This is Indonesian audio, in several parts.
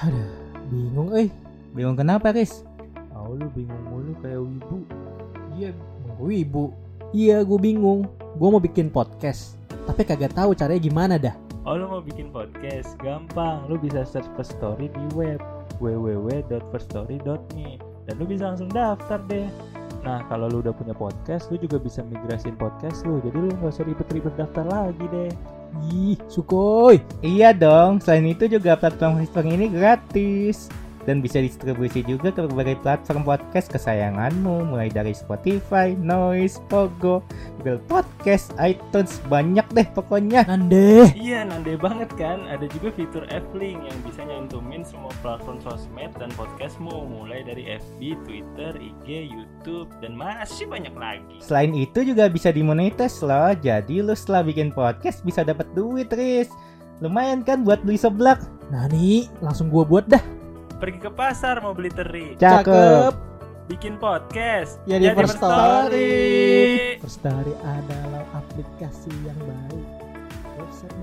Aduh, bingung eh. Bingung kenapa, Riz? Oh, lu bingung mulu kayak wibu. Iya, wibu. Iya, gue bingung. Gue mau bikin podcast, tapi kagak tahu caranya gimana dah. Oh lu mau bikin podcast? Gampang, lu bisa search First Story di web www.firststory.me dan lu bisa langsung daftar deh. Nah kalau lu udah punya podcast, lu juga bisa migrasin podcast lu. Jadi lu nggak usah ribet-ribet daftar lagi deh. Ih, sukoy. Iya dong, selain itu juga platform hosting ini gratis dan bisa distribusi juga ke berbagai platform podcast kesayanganmu mulai dari Spotify, Noise, Pogo, Google Podcast, iTunes, banyak deh pokoknya. Nande. Iya, nande banget kan? Ada juga fitur F-Link yang bisa nyantumin semua platform sosmed dan podcastmu mulai dari FB, Twitter, IG, YouTube, dan masih banyak lagi. Selain itu juga bisa dimonetize loh, jadi lu setelah bikin podcast bisa dapat duit, Riz. Lumayan kan buat beli seblak? Nani, langsung gua buat dah. Pergi ke pasar mau beli teri, Cakep. bikin podcast. Ya, di Jadi First Story. First Story adalah aplikasi yang baik. Website.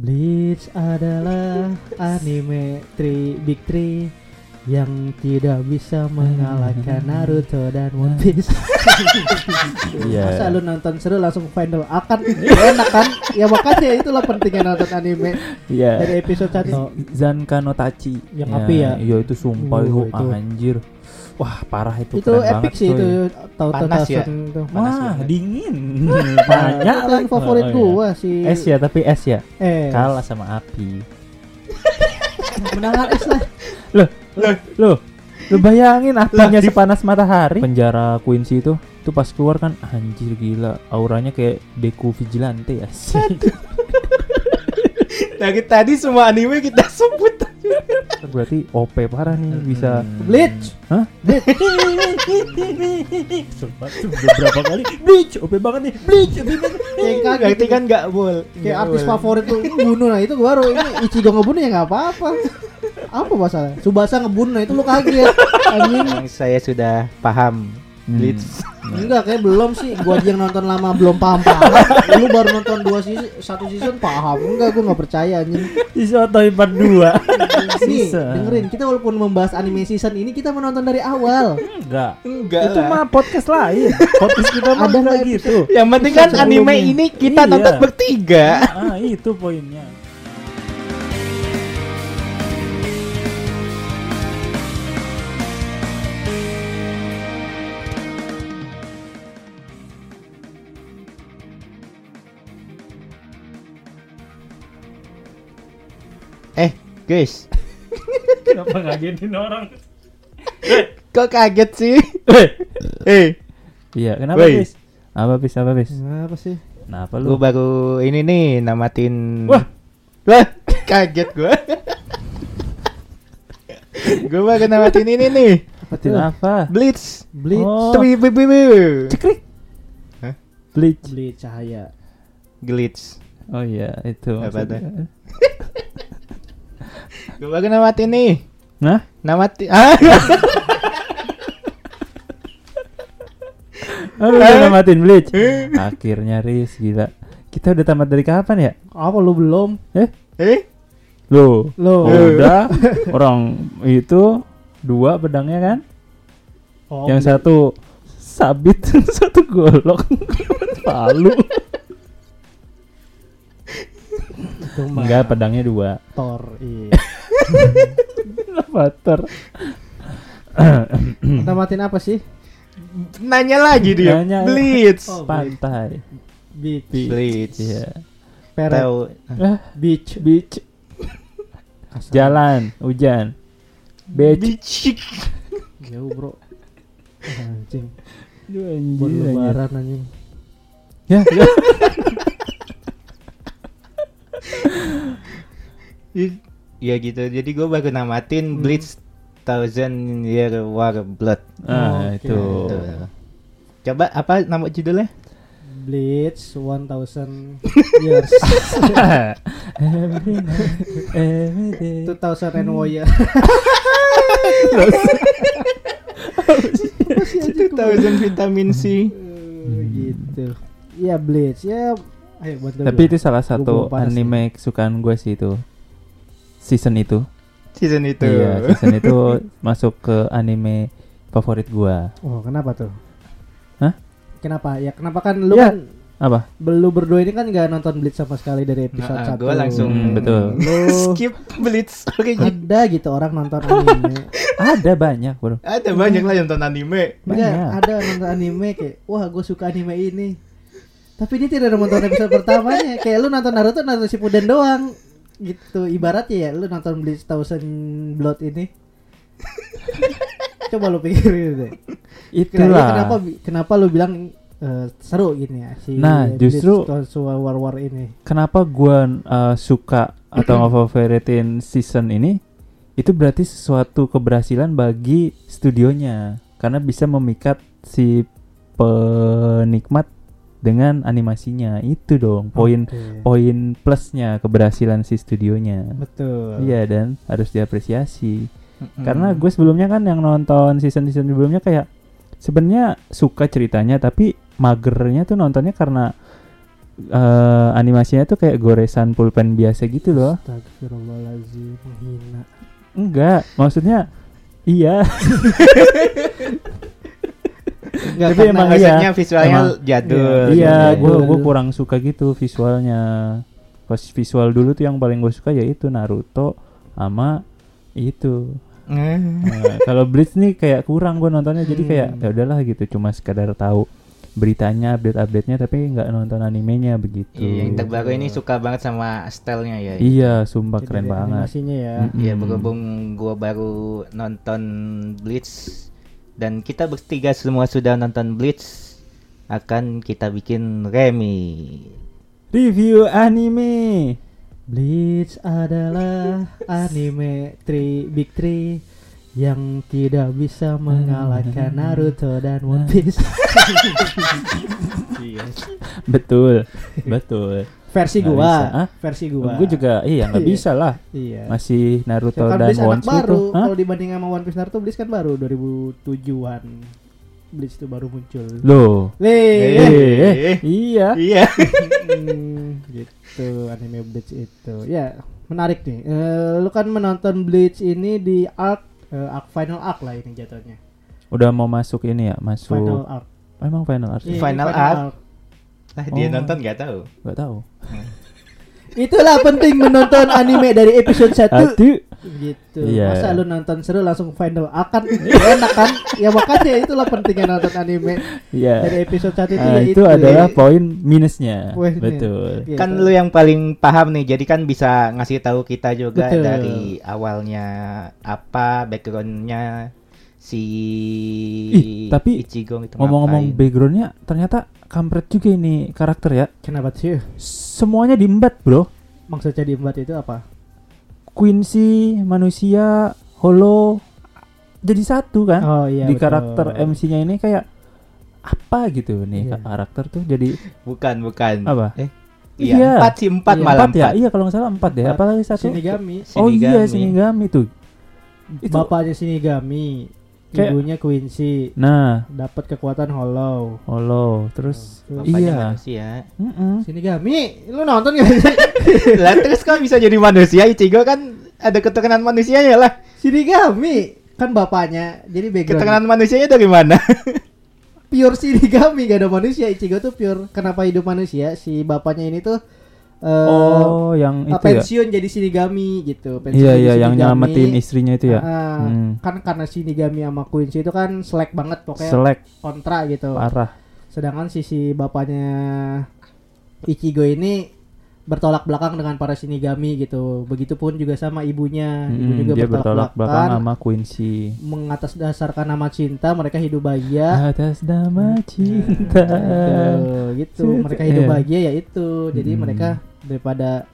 Bleach adalah anime tri big three yang tidak bisa mengalahkan Naruto dan One Piece. Iya. Masa lu nonton seru langsung final akan enak kan? Ya makanya itulah pentingnya nonton anime Iya. dari episode 1 Zanka no Tachi. Yang api ya? Iya itu sumpah Uh, itu, anjir. Wah parah itu. itu keren epic banget, sih itu tahu Panas ya? itu. Panas Wah banget. dingin. Banyak kan favorit Oh, iya. gua sih. Es ya tapi es ya. Eh, Kalah sama api. menangan es lah. Loh, loh. Lu bayangin apinya sepanas matahari. Penjara Quincy itu tuh pas keluar kan anjir gila auranya kayak Deku Vigilante ya. Dari tadi semua anime kita sebut. Berarti OP parah nih bisa Bleach. Hah? Sempat beberapa kali Bleach OP banget nih Bleach OP banget Kayak kaget Berarti gitu. kan nggak bol. kayak artis favorit tuh bunuh nah itu baru ini Ichigo ngebunuh ya nggak apa-apa. Apa masalah? Subasa ngebunuh nah itu lu kaget. Anjing. Saya sudah paham. Bleach. Enggak kayak belum sih. Gua aja yang nonton lama belum paham-paham. Lu baru nonton dua season, satu season paham. Enggak, gua nggak percaya anjing. Isotoy part 2 Nih, Bisa. dengerin kita walaupun membahas anime season ini kita menonton dari awal. Enggak Enggak Itu lah. mah podcast lain Podcast kita mah enggak nggak gitu Yang penting kan anime ini kita Iya. nonton bertiga. Ah itu poinnya guys, Kenapa ngagetin orang kok kaget sih? Eh, Iya kenapa Woi. bis Apa bis apa bis Apa sih? Kenapa gua lu baru ini nih namatin. Wah. Wah, kaget gua. gua baru namatin ini nih. Betul apa Blitz. Bleach. Oh. Tapi bu- bu- bu. Cekrik Hah? Bleach Bleach cahaya. Glitch. Oh iya itu Apa Gua baru namatin nih. Nah Namatin. Ah. Oh, udah namatin Bleach Akhirnya Riz gila Kita udah tamat dari kapan ya? Apa lu belum? eh, Loh Lo. Oh, udah Orang itu Dua pedangnya kan Oh, Yang satu Sabit Satu golok Palu Enggak pedangnya dua Thor. Iya. Avatar Tamatin apa sih? nanya lagi dia. Nanya. Blitz. Oh, Pantai Beach. Blitz. Iya Peret. Ah, Beach. Beach Kasar. Jalan Hujan Beach Beach. Jauh bro. Anjing. Buat lebaran anjing. Ya, ya. Ya gitu. Jadi gua baru namatin Blitz Thousand Year War Blood. Ah, Oke. itu. Tuh. Coba apa nama judulnya? Bleach 1000 years. Every night, every day. 2000 and warrior. Thousand Vitamin C. Eh, gitu. Iya Bleach ya. Ayo Tapi itu salah satu anime kesukaan gue sih itu. Season itu. Season itu. Iya, season itu masuk ke anime favorit gua. Oh, kenapa tuh? Hah? Kenapa? Ya kenapa kan lu Ya. kan Apa? lu berdua ini kan nggak nonton Blitz sama sekali dari episode Nah, 1 gue langsung Hmm, betul. Lu- skip Blitz. Oke, gitu. ada gitu orang nonton anime Ada banyak, Bro. Ada banyak lah yang nonton anime. Banyak. ada nonton anime kayak wah gue suka anime ini tapi dia tidak ada nonton episode pertamanya kayak lu nonton Naruto Naruto Shippuden doang gitu ibaratnya ya lu nonton Bleach Thousand Blood ini coba lu pikirin deh Itulah. kenapa kenapa lu bilang eh, seru gini ya si Nah, justru- War War ini Kenapa gua uh, suka atau ngefavoritin season ini? Itu berarti sesuatu keberhasilan bagi studionya karena bisa memikat si penikmat dengan animasinya. Itu dong poin Oke. poin plusnya keberhasilan si studionya. betul Iya dan harus diapresiasi. Hmm. Karena gue sebelumnya kan yang nonton season-season sebelumnya kayak sebenarnya suka ceritanya tapi magernya tuh nontonnya karena eh, animasinya tuh kayak goresan pulpen biasa gitu loh. Astagfirullahaladzim Enggak, maksudnya iya. Enggak, Tapi emang iya. maksudnya visualnya Emang- jadul. iya, iya, gue iya. gue kurang suka gitu visualnya. Pas visual dulu tuh yang paling gue suka yaitu Naruto sama itu. Hmm. Nah, kalau Blitz nih kayak kurang gue nontonnya jadi kayak Hmm. ya udahlah gitu cuma sekadar tahu beritanya update-update-nya tapi nggak nonton animenya begitu. Iya, yang terbaru ini suka banget sama stylenya ya. Iya, sumpah Jadi keren banget. animasinya ya Mm-mm. Iya, berhubung gua baru nonton Blitz dan kita bertiga semua sudah nonton Blitz, akan kita bikin Remi. Review anime. Bleach adalah anime tri big three yang tidak bisa mengalahkan Naruto dan One Piece. Iya. Betul, betul. versi Nggak gua, bisa, versi gua. Gue juga iya nggak Iya. bisa lah. Iya. Masih Naruto kan dan Bleach One Piece baru. Kalau dibanding sama One Piece Naruto, Bleach kan baru 2007-an. Bleach itu baru muncul. Loh. Eh, eh, Eh. iya. Iya. Hmm, gitu anime Bleach itu. Ya, menarik nih. Eh, lu kan menonton Bleach ini di arc eh, arc final arc lah ini jatuhnya. Udah mau masuk ini ya, masuk. Final arc. Oh, emang final art? Iya, ini Final arc. Lah dia Oh. nonton nggak tahu. Gak tahu. Itulah penting menonton anime dari episode 1 Aduh. Gitu. Iya. Masa lu nonton seru langsung final arc kan enak kan? Ya makanya itulah pentingnya nonton anime Iya. dari episode 1 itu Nah, ya itu itu. adalah poin minusnya. Poinnya. Betul. Gitu. Kan lu yang paling paham nih, jadi kan bisa ngasih tahu kita juga Betul. dari awalnya apa backgroundnya si Ih, tapi Ichigo itu Ngomong-ngomong backgroundnya ternyata kampret juga ini karakter ya. Kenapa sih? Semuanya diembat bro. Maksudnya diembat itu apa? Quincy, manusia, Holo jadi satu kan. Oh iya. di betul. karakter MC-nya ini kayak apa gitu nih Iya. karakter tuh jadi bukan bukan apa? eh Iya. iya empat sih empat Iya, malah empat ya? empat Iya kalau nggak salah empat deh. Empat. Apalagi satu? Shinigami. Oh iya Shinigami. Shinigami tuh. Itu- Bapaknya Shinigami. Kayak- Ibunya Quincy. Nah, Dapat kekuatan Hollow. Holo terus Terus Bapaknya iya. manusia Mm-mm. Shinigami, lu nonton gak sih? lah terus kok bisa jadi manusia Ichigo kan ada keturunan manusianya lah Shinigami kan bapaknya. Jadi background keturunan manusianya dari mana pure Shinigami gak ada manusia. Ichigo tuh pure kenapa hidup manusia? Si bapaknya ini tuh eh Oh, yang eh, itu ya. pensiun jadi Shinigami gitu. Pensiun Iya iya yang nyelamatin istrinya itu ya. Ah, Hmm. Kan karena Shinigami sama Quincy itu kan selek banget pokoknya Selek kontra gitu. parah. Sedangkan sisi bapaknya Ichigo ini bertolak belakang dengan para Shinigami gitu. Begitupun juga sama ibunya. Ibu Mm-mm, juga dia bertolak belakang sama Quincy. mengatasdasarkan nama cinta mereka hidup bahagia. Atas nama cinta. Gitu, gitu. Mereka hidup bahagia ya itu. Jadi Mm. mereka daripada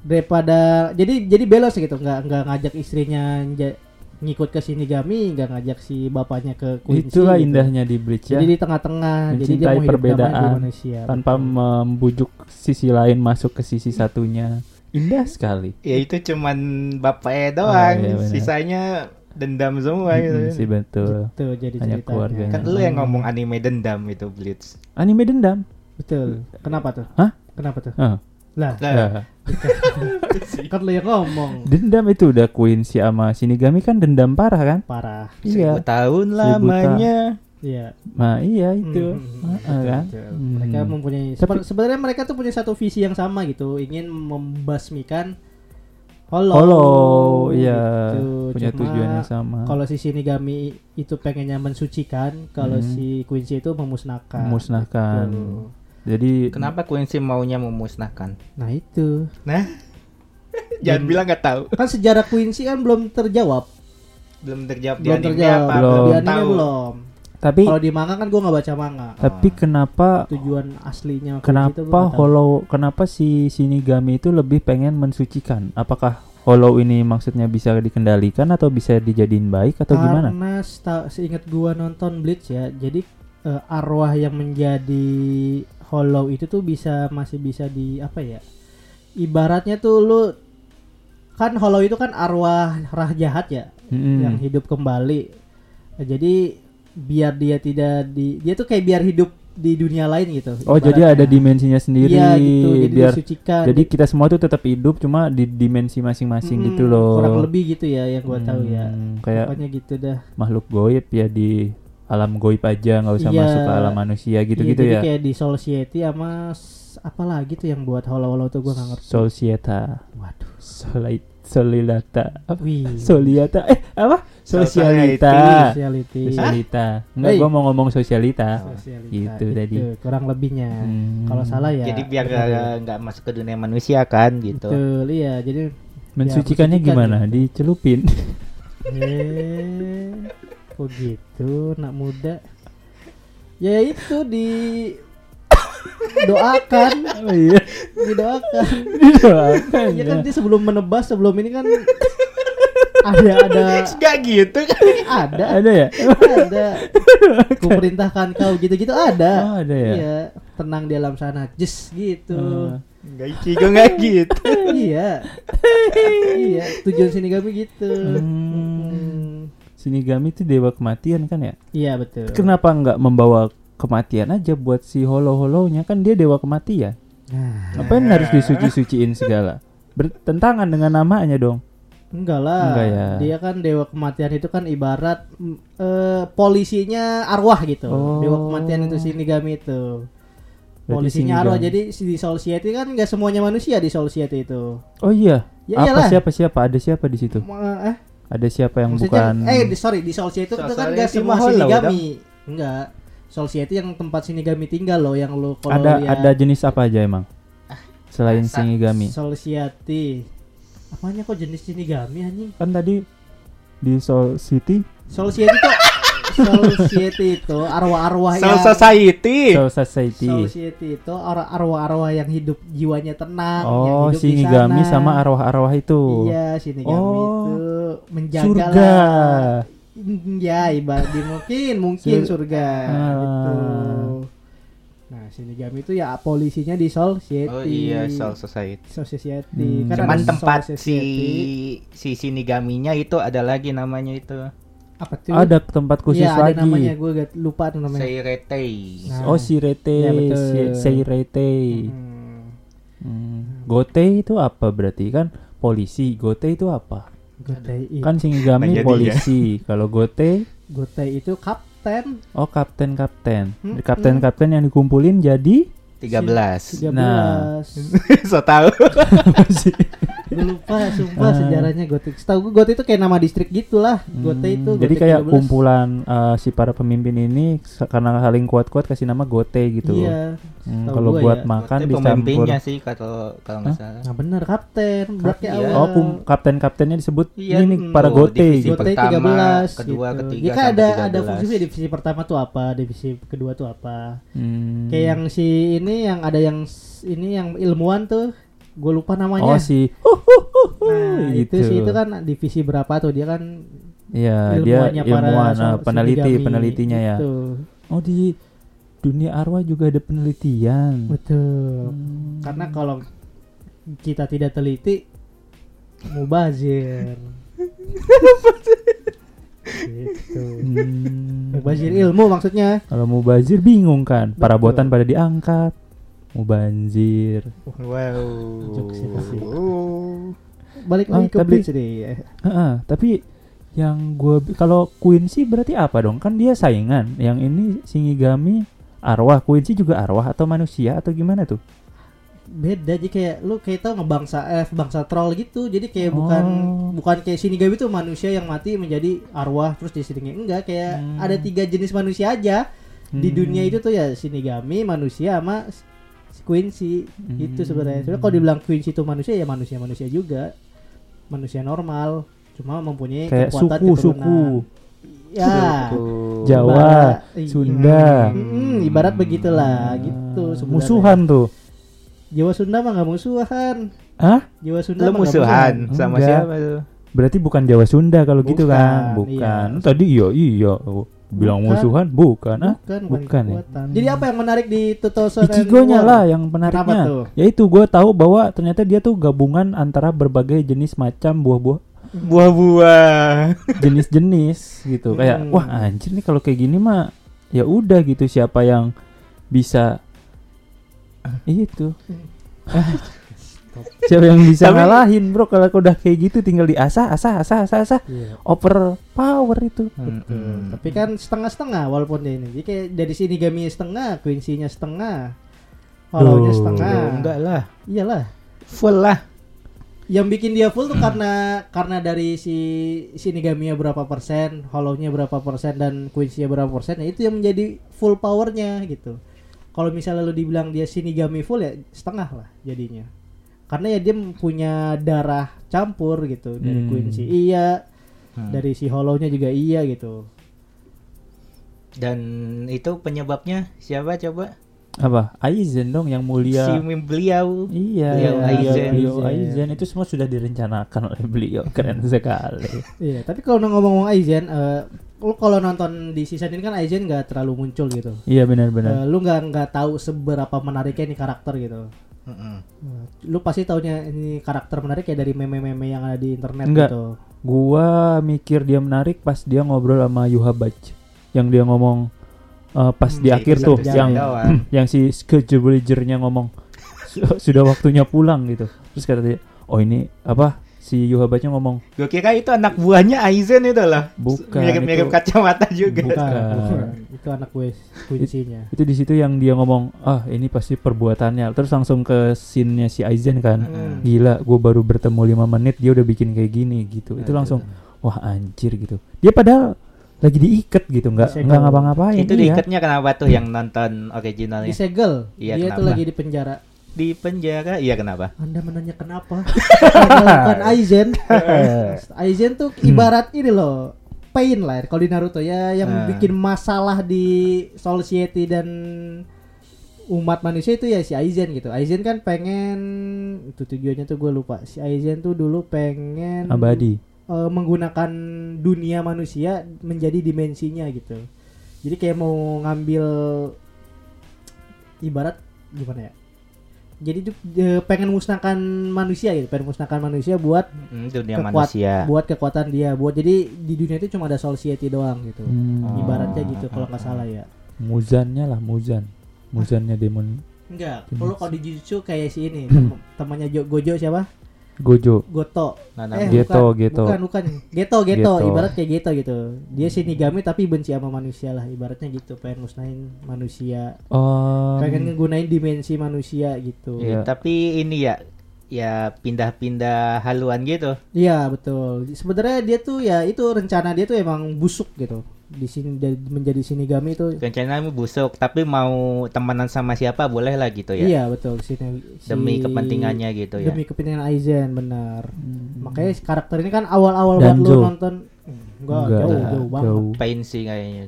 daripada jadi jadi belos gitu nggak nggak ngajak istrinya nja- ngikut ke Shinigami nggak ngajak si bapaknya ke Quincy Itulah gitu. indahnya di Bleach ya. jadi di tengah-tengah jadi dia Mencintai mau perbedaan manusia tanpa betul. membujuk sisi lain masuk ke sisi satunya. Indah sekali. ya itu cuman bapaknya doang iya, benar. sisanya dendam semua gitu Mm-mm, sih betul. Gitu jadi Hanya ceritanya. keluarganya. kan lu yang ngomong anime dendam itu Blitz Anime dendam. Betul. Kenapa tuh? Hah? Kenapa tuh? Ah. Lah, Nah, Ya. kan lo yang ngomong. Dendam itu udah Quincy sama Shinigami kan dendam parah kan? Parah. Iya. tahun Seribu tahun. lamanya. Iya. Nah, iya itu. Hmm, Heeh, kan? betul. Hmm. Mereka mempunyai Tapi- sebe- sebenarnya mereka tuh punya satu visi yang sama gitu, ingin membasmikan Hollow. Hollow, iya, gitu. punya Cuma tujuan yang sama. Kalau si Shinigami itu pengennya mensucikan, kalau Hmm. si Quincy itu memusnahkan. Memusnahkan. Gitu. Jadi Kenapa Quincy maunya memusnahkan? Nah itu Nah, jangan Dan- bilang nggak tahu. kan sejarah Quincy kan belum terjawab, Belum terjawab di belum anime terjawab. apa? Belum. Di anime tahu. belum. tapi Kalau di manga kan gua nggak baca manga. tapi kenapa Tujuan aslinya kenapa. Hollow kenapa si Shinigami itu lebih pengen mensucikan? Apakah Hollow ini maksudnya bisa dikendalikan atau bisa dijadiin baik atau gimana? Karena seingat gua nonton Bleach ya, jadi eh, arwah yang menjadi Hollow itu tuh bisa masih bisa di apa ya? Ibaratnya tuh lu kan Hollow itu kan arwah rah jahat ya, Mm-mm. yang hidup kembali. Nah, jadi biar dia tidak di dia tuh kayak biar hidup di dunia lain gitu. Oh jadi ada ibaratnya. dimensinya sendiri Iya gitu, jadi biar disucikan. jadi kita semua tuh tetap hidup cuma di dimensi masing-masing Mm, gitu loh. Kurang lebih gitu ya yang gua tahu ya. Hmm, Kayak Pokoknya gitu dah. makhluk goib ya di alam goib aja nggak usah Iya. masuk ke alam manusia gitu-gitu Iya, jadi ya. kayak di Society sama s- apa lagi tuh yang buat holo-holo tuh gua nggak ngerti. Societa, Waduh. Solait, Solilata, apa? Soliata, eh apa? Sosialita. Sociality. Sosialita. Enggak, gua mau ngomong sosialita. Socialita, Gitu tadi. kurang lebihnya. Hmm. Kalau salah ya. Jadi biar ya. nggak masuk ke dunia manusia kan gitu. Betul, iya. Jadi Mensucikannya mensucikan gimana? ya. Dicelupin. Kok gitu, nak muda. Ya itu di doakan, oh iya. didoakan. Didoakan Ya kan ya. dia sebelum menebas sebelum ini kan ada ada Gak gitu kan? ada Ada ya? ada ku perintahkan kau gitu-gitu ada Oh, ada ya? iya tenang di alam sana just gitu Oh. Enggak nggak gitu. iya iya tujuan Shinigami gitu Hmm. Shinigami itu dewa kematian kan ya? iya betul Kenapa nggak membawa kematian aja buat si holo-holonya kan dia dewa kematian. nah, Ngapain harus disuci-suciin segala? Bertentangan dengan namanya dong. enggak lah Enggak ya. dia kan dewa kematian itu kan ibarat eh, polisinya arwah gitu Oh. dewa kematian itu Shinigami itu Berarti polisinya arwah jadi di Soul Society kan nggak semuanya manusia di Soul Society itu Oh iya. ya Apa iyalah siapa siapa? Ada siapa di situ? Ma- eh Ada siapa yang Maksudnya, bukan eh di, sorry di Soul Society itu Soul kan gak semua Shinigami enggak Soul Society yang tempat Shinigami tinggal loh yang lo kalau ada lihat ada jenis apa aja emang? Selain masa. Shinigami. Soul Society apanya kok jenis Shinigami anjing Kan tadi di Soul City, Soul Society itu Soul Society itu arwah-arwah Soul yang Society. Soul Society. Soul Society itu ar- arwah-arwah yang hidup jiwanya tenang yang Oh, hidup di Shinigami sana. sama arwah-arwah itu. iya Shinigami Oh, itu menjaga Surga. lah Ya, ibarat di mungkin mungkin Sur- surga Ah. gitu. Nah, Shinigami itu ya polisinya di Soul City. Oh iya Soul Society. Soul Society. Hmm. Kan Cuman tempat Soul si Society. si Shinigaminya itu ada lagi namanya itu. Apa tuh? Ada tempat khusus Iya, ada lagi. namanya gue lupa tuh namanya. Seiretei. Nah. Oh, Shirete, Iya, betul. Si- Seirete. Hmm. Hmm. Gote itu apa berarti kan polisi? Gote itu apa? Gotei itu. Kan Shinigami Nah, polisi. Kalau Gote Gotei itu kapten oh kapten-kapten. Hmm, Kapten-kapten yang dikumpulin jadi 13. 13. Nah. so tahu. Gue lupa sumpah Ah. sejarahnya Gotei. Setahu gue Gotei itu kayak nama distrik gitulah. Gotei itu Hmm, jadi kayak 13. kumpulan uh, si para pemimpin ini karena saling kuat-kuat kasih nama Gote gitu. Iya. Hmm, kalau gua buat ya. makan dicampur. pemimpinnya sih kalau kalau nggak salah. Nah bener kapten. Berarti Iya. awal. Oh, kum- kapten-kaptennya disebut Iya, ini hmm, para oh, Gote divisi gitu. Gotei pertama, 13 kedua, gitu. ketiga, Ya kan ada ada 13. fungsinya divisi pertama tuh apa, divisi kedua tuh apa. Hmm. Kayak yang si ini yang ada yang ini yang ilmuwan tuh. Gue lupa Oh namanya. si nah, gitu. itu sih itu kan divisi berapa tuh? Dia kan Iya, dia para ilmuwan, so- ah, peneliti, penelitinya ya. Gitu. Oh di dunia arwah juga ada penelitian. Betul. Hmm. Karena kalau kita tidak teliti mubazir. gitu. Hmm. Mubazir ilmu maksudnya. Kalau mau bazir bingung kan, para Betul. botan pada diangkat. Mubanzir. Wow. Sih. Balik Oh, lagi ke tapi- Bleach nih. Eh, Heeh, tapi yang gue kalau Quincy berarti apa dong? Kan dia saingan. Yang ini Shinigami arwah, Quincy juga arwah atau manusia atau gimana tuh? beda jadi kayak lu kayak tau ngebangsa eh bangsa troll gitu jadi kayak Oh. bukan bukan kayak Shinigami tuh manusia yang mati menjadi arwah terus di sini enggak kayak Hmm. ada tiga jenis manusia aja di Hmm. dunia itu tuh ya Shinigami manusia sama s- Quincy itu Hmm. sebenarnya sebenarnya kalau dibilang Quincy itu manusia ya manusia manusia juga manusia normal cuma mempunyai kayak kekuatan suku suku keturunan. ya Suku. Jawa, Ibarat- iya. Sunda. Mm, ibarat begitulah gitu Ah, sebenarnya. musuhan tuh. Jawa Sunda mah nggak musuhan Hah? Jawa Sunda Lu mah nggak musuhan sama Enggak. siapa lu? Berarti bukan Jawa Sunda kalau gitu Bukan, kan? iya. Bukan. Tadi iya iya. Oh, Bilang Bukan. musuhan bukan ah? Bukan, bukan ya? Jadi apa yang menarik di Tutosan Ichigo-nya lah yang menariknya. Yaitu gue tahu bahwa ternyata dia tuh gabungan antara berbagai jenis macam buah-buah Buah-buah. jenis-jenis gitu. Kayak Hmm. wah anjir nih kalau kayak gini mah ya udah gitu siapa yang bisa itu siapa yang bisa Tapi- ngalahin bro kalau udah kayak gitu tinggal diasah asah asah asah asah Iya. over power itu Betul. Tapi kan setengah-setengah walaupun dia ini. Jadi kayak dari sini Gami setengah, Quincy-nya setengah. Hollow-nya Duh, setengah. enggak lah. Iyalah. Full lah. Yang bikin dia full tuh karena karena dari si Shinigami-nya berapa persen, Hollow-nya berapa persen dan Quincy-nya berapa persen, ya itu yang menjadi full powernya gitu. Kalau misalnya lu dibilang dia Shinigami full ya setengah lah jadinya. Karena ya dia punya darah campur gitu dari Hmm. Quincy. Iya, Hmm. dari si Hollow-nya juga iya gitu. Dan itu penyebabnya siapa coba? apa Aizen dong yang mulia Si Mim beliau. iya Beliau iya, Aizen. beliau Aizen. Aizen itu semua sudah direncanakan oleh beliau keren sekali Iya, tapi kalau ngomong-ngomong Aizen, eh, lu kalau nonton di season ini kan Aizen nggak terlalu muncul gitu. iya benar-benar Eh, lu nggak nggak tahu seberapa menariknya nih karakter gitu. Mm-mm. Eh, Lu pasti taunya ini karakter menarik ya dari meme-meme yang ada di internet Enggak. gitu. Gua mikir dia menarik pas dia ngobrol sama Yuhabaj yang dia ngomong eh, pas Hmm, di akhir itu tuh yang doang. yang si Skejebligernya ngomong "Su- sudah waktunya pulang gitu. Terus kata dia, "Oh ini apa?" Si Yuhabajnya ngomong, Gue kira itu anak buahnya Aizen itu lah. "Bukan, Mirip-mirip itu- kacamata juga. Bukan. Itu anak gue kuncinya. itu di situ yang dia ngomong, "Ah, ini pasti perbuatannya." Terus langsung ke scene-nya si Aizen kan. Hmm. Gila, gue baru bertemu lima menit dia udah bikin kayak gini gitu. Itu Aduh. langsung wah anjir gitu. Dia padahal lagi diikat gitu, nggak nggak ngapa-ngapain. Itu iya. diikatnya kenapa tuh yang nonton originalnya? Disegel. Iya, Dia tuh kenapa? lagi di penjara. Di penjara. Iya kenapa? Anda menanya kenapa? Bukan Aizen. Aizen tuh ibarat ini loh. Pain lah kalau di Naruto ya yang Ah. bikin masalah di society dan umat manusia itu ya si Aizen gitu. Aizen kan pengen itu tujuannya tuh gue lupa. Si Aizen tuh dulu pengen Abadi. eh, menggunakan dunia manusia menjadi dimensinya gitu. Jadi kayak mau ngambil ibarat gimana ya? Jadi tuh eh, pengen musnahkan manusia gitu, pengen musnahkan manusia buat Hmm, dunia Kekuat- manusia. buat kekuatan dia, buat jadi di dunia itu cuma ada society doang gitu. Hmm. Ibaratnya gitu kalau nggak salah ya. Muzannya lah Muzan Muzannya demon Enggak, kalau kalau di Jujutsu kayak si ini, tem- temannya Jo- Gojo siapa? Gojo Goto. Nah, nah, Eh, Geto, bukan, Geto. Bukan, bukan. Geto, Geto, Geto. ibarat kayak Geto gitu. Dia Shinigami tapi benci sama manusia lah, ibaratnya gitu, pengen musnahin manusia, Oh pengen ngegunain dimensi manusia gitu. Iya, Iya. Tapi ini ya ya pindah-pindah haluan gitu. Iya, betul. Sebenarnya dia tuh ya itu rencana dia tuh emang busuk gitu. Di sini dari- menjadi Shinigami itu Rencananya busuk, tapi mau temenan sama siapa boleh lah gitu ya. Iya, betul. Sini, Demi si- kepentingannya gitu ya. Demi kepentingan Aizen, benar. Hmm. Makanya karakter ini kan awal-awal buat lu nonton enggak, Enggak jauh, lah, jauh banget. jauh. Pain sih kayaknya.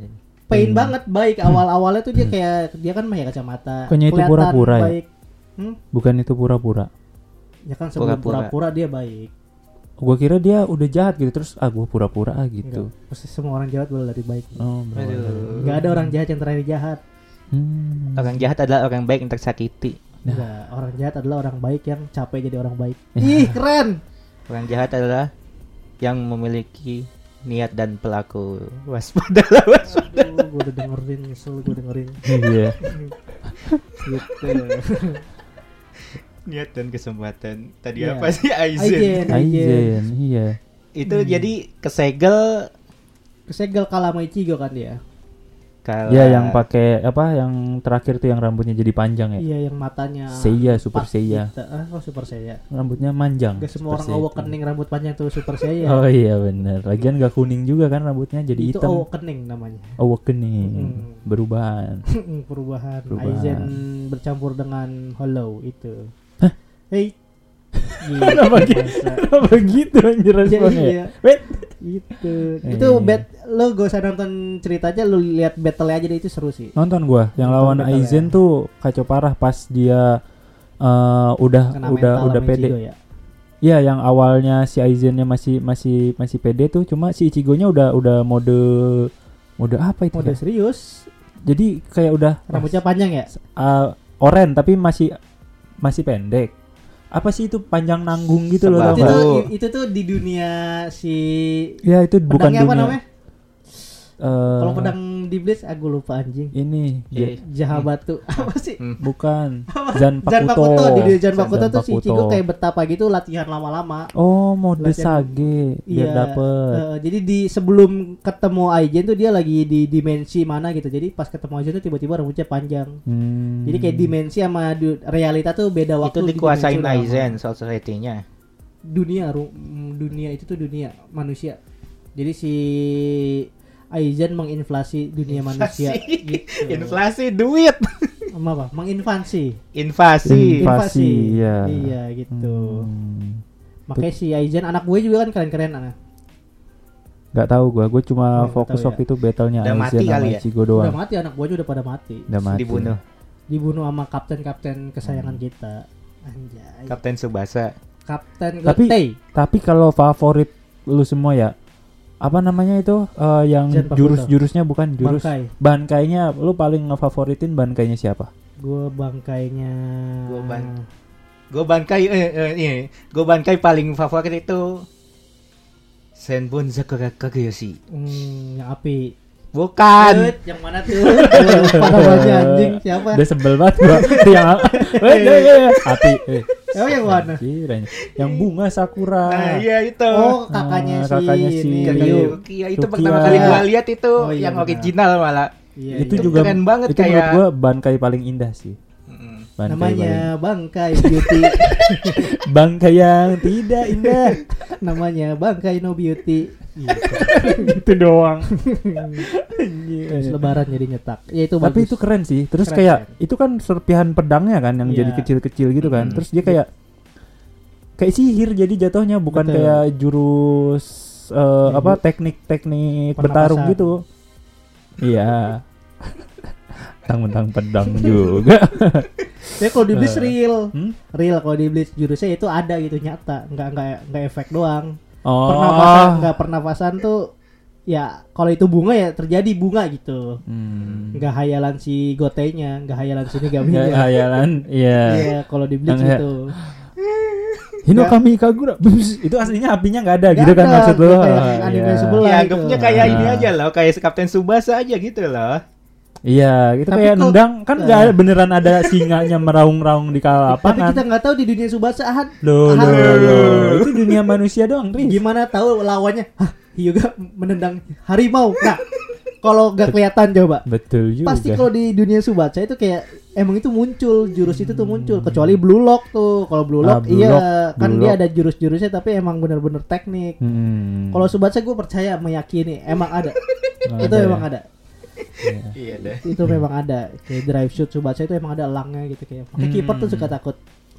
Pain Hmm. banget baik awal-awalnya tuh dia kayak dia kan pakai kacamata. Bukannya itu pura-pura ya? baik. Hmm? Bukan itu pura-pura Ya kan sebelum Pura-pura. dia baik. Gua kira dia udah jahat gitu Terus ah gua pura-pura ah gitu Enggak. Pasti semua orang jahat boleh dari baik. Oh. Enggak ada orang jahat yang terakhir jahat. Hmm. Orang jahat adalah orang baik yang tersakiti. Nah. Enggak, orang jahat adalah orang baik yang capek jadi orang baik. Ih, keren. Orang jahat adalah yang memiliki niat dan pelaku. Waspada. Aduh, gue udah dengerin, nyesel gue dengerin. Iya gitu Niat dan kesempatan. Tadi Iya. apa sih Aizen? Aizen. Aizen, iya. Itu Hmm. jadi kesegel kesegel kalah sama Ichigo kan dia kalau Ya yang pakai apa yang terakhir tuh yang rambutnya jadi panjang ya. iya yang matanya Seiya, Super Seiya. kita- ah oh super Seiya Rambutnya manjang. Gak semua orang itu. awakening rambut panjang tuh super Seiya Oh iya benar. Lagian gak kuning juga kan rambutnya jadi itu hitam. awakening namanya Awakening. Hmm. Berubahan. perubahan. Perubahan. Aizen bercampur dengan Hollow itu Hah? Hei Kenapa Gitu, gitu? Kenapa gitu anjir Iya, responnya? iya. Wait. itu Eh. itu bet lo gak usah nonton ceritanya lu lihat battle aja deh itu seru sih Nonton gua yang Nonton lawan Aizen ya. tuh kacau parah pas dia eh, udah Kena udah mental udah pede. Ichigo ya Iya, yang awalnya si Aizennya masih masih masih pede tuh, cuma si Ichigo-nya udah udah mode mode apa itu? mode ya? serius Jadi kayak udah rambutnya panjang ya uh, oren tapi masih masih pendek. Apa sih itu panjang nanggung gitu loh itu tuh itu tuh di dunia si Ya itu bukan pedangnya apa dunia. namanya? Eh, kalau pedang di Blitz aku lupa anjing ini Eh, Ja- Jaha batu apa sih Hmm. bukan Zan Zan Pakuto. Pakuto di Zan Pakuto tuh si Pakuto. Ichigo kayak betapa gitu latihan lama-lama Oh, mode Latihan- sage biar Iya, dapet. eh, jadi di sebelum ketemu Aizen tuh dia lagi di dimensi mana gitu. Jadi pas ketemu Aizen tuh tiba-tiba rambutnya panjang. Hmm. Jadi kayak dimensi sama du- realita tuh beda waktu. itu di dikuasain lama. Aizen Soul Society-nya. Dunia, ru- mm, dunia itu tuh dunia manusia. Jadi si Aizen menginflasi dunia manusia. Gitu. Inflasi duit. Sama apa? Menginvasi. Invasi. Invasi, iya. Iya gitu. Hmm. Makanya si Aizen anak gue juga kan keren-keren anak. Gak tahu gua, gue cuma Oh, nggak fokus ya. waktu itu battlenya Udah Aizen mati sama kali ya? Ichigo doang. Udah mati anak gue aja udah pada mati. Udah mati. Dibunuh. Dibunuh sama kapten-kapten Hmm. kesayangan kita. Anjay. Kapten Subasa. Kapten Tapi- Gotei. Tapi kalau favorit lu semua ya, apa namanya itu eh, yang jurus-jurusnya bukan jurus Bangkai. bankainya lu paling ngefavoritin bankainya siapa? Gue bangkainya. Gua ban- Gue bangkai eh, eh, ini. Gue bangkai paling favorit itu Senbon Sakura Kageyoshi. Hmm, yang api. Bukan. Eh, yang mana tuh? Namanya anjing siapa? Udah sebel banget gua. Yang eh, eh, Siapa yang mana? anjir. Yang bunga sakura. Nah, iya itu. Oh, kakaknya Ah, si, kakaknya si ini, Kakak Ryu. Rukia itu Rukia. pertama kali gua lihat itu Oh, iya, yang benar. original malah. Iya, itu iya. juga keren banget itu kayak- gua bankai paling indah sih. Bankai namanya paling- bangkai beauty. bangkai yang tidak indah. namanya bangkai no beauty. gitu doang. Terus lebaran jadi nyetak. Ya itu Tapi bagus. itu keren sih. Terus Keren, kayak keren. itu kan serpihan pedangnya kan yang Iya. jadi kecil-kecil gitu kan. Mm. Terus dia kayak kayak sihir jadi jatuhnya bukan Betul. kayak jurus eh, Ya, apa teknik-teknik bertarung gitu. Iya. Tang-tang pedang juga. Ya kalau di Blitz Eh. real. Hmm? Real kalau di Blitz jurusnya itu ada gitu nyata, nggak nggak nggak efek doang. Oh. Pernapasan nggak pernapasan tuh ya kalau itu bunga ya terjadi bunga gitu. Hmm. Nggak hayalan si gotenya, nggak hayalan si Nggak Nigaminya. hayalan. Iya. Iya, kalau di kayak- gitu. Hino Nggak- kami Kagura. Bus, itu aslinya apinya nggak ada Nggak gitu kan ada, maksud lo. nggak kayak anime iya. sebelah. Ya itu. anggapnya kayak ini aja loh, kayak Kapten Subasa aja gitu loh. Iya, itu Tapi kayak kok- nendang kan nggak Ah. ada beneran ada singanya meraung-raung di kala Tapi lapangan. kita nggak tahu di dunia Subasa ah, Loh, Ah. loh, loh. Itu dunia manusia doang, Riz. gimana tahu lawannya? Hah, Hyuga menendang harimau. Nah, kalau nggak kelihatan coba. Betul juga. Pasti kalau di dunia Subatsa itu kayak emang itu muncul jurus itu tuh muncul kecuali Blue Lock tuh. Kalau Blue Ah, Lock Blue iya Lock, kan Blue dia Lock. ada jurus-jurusnya tapi emang bener-bener teknik. Hmm. Kalau Subatsa gue percaya meyakini emang ada. itu emang ya? ada. Iya. Iya deh. Itu memang ada. Kayak drive shoot Subatsa itu emang ada elangnya gitu kayak. Makanya Hmm. kiper tuh suka takut.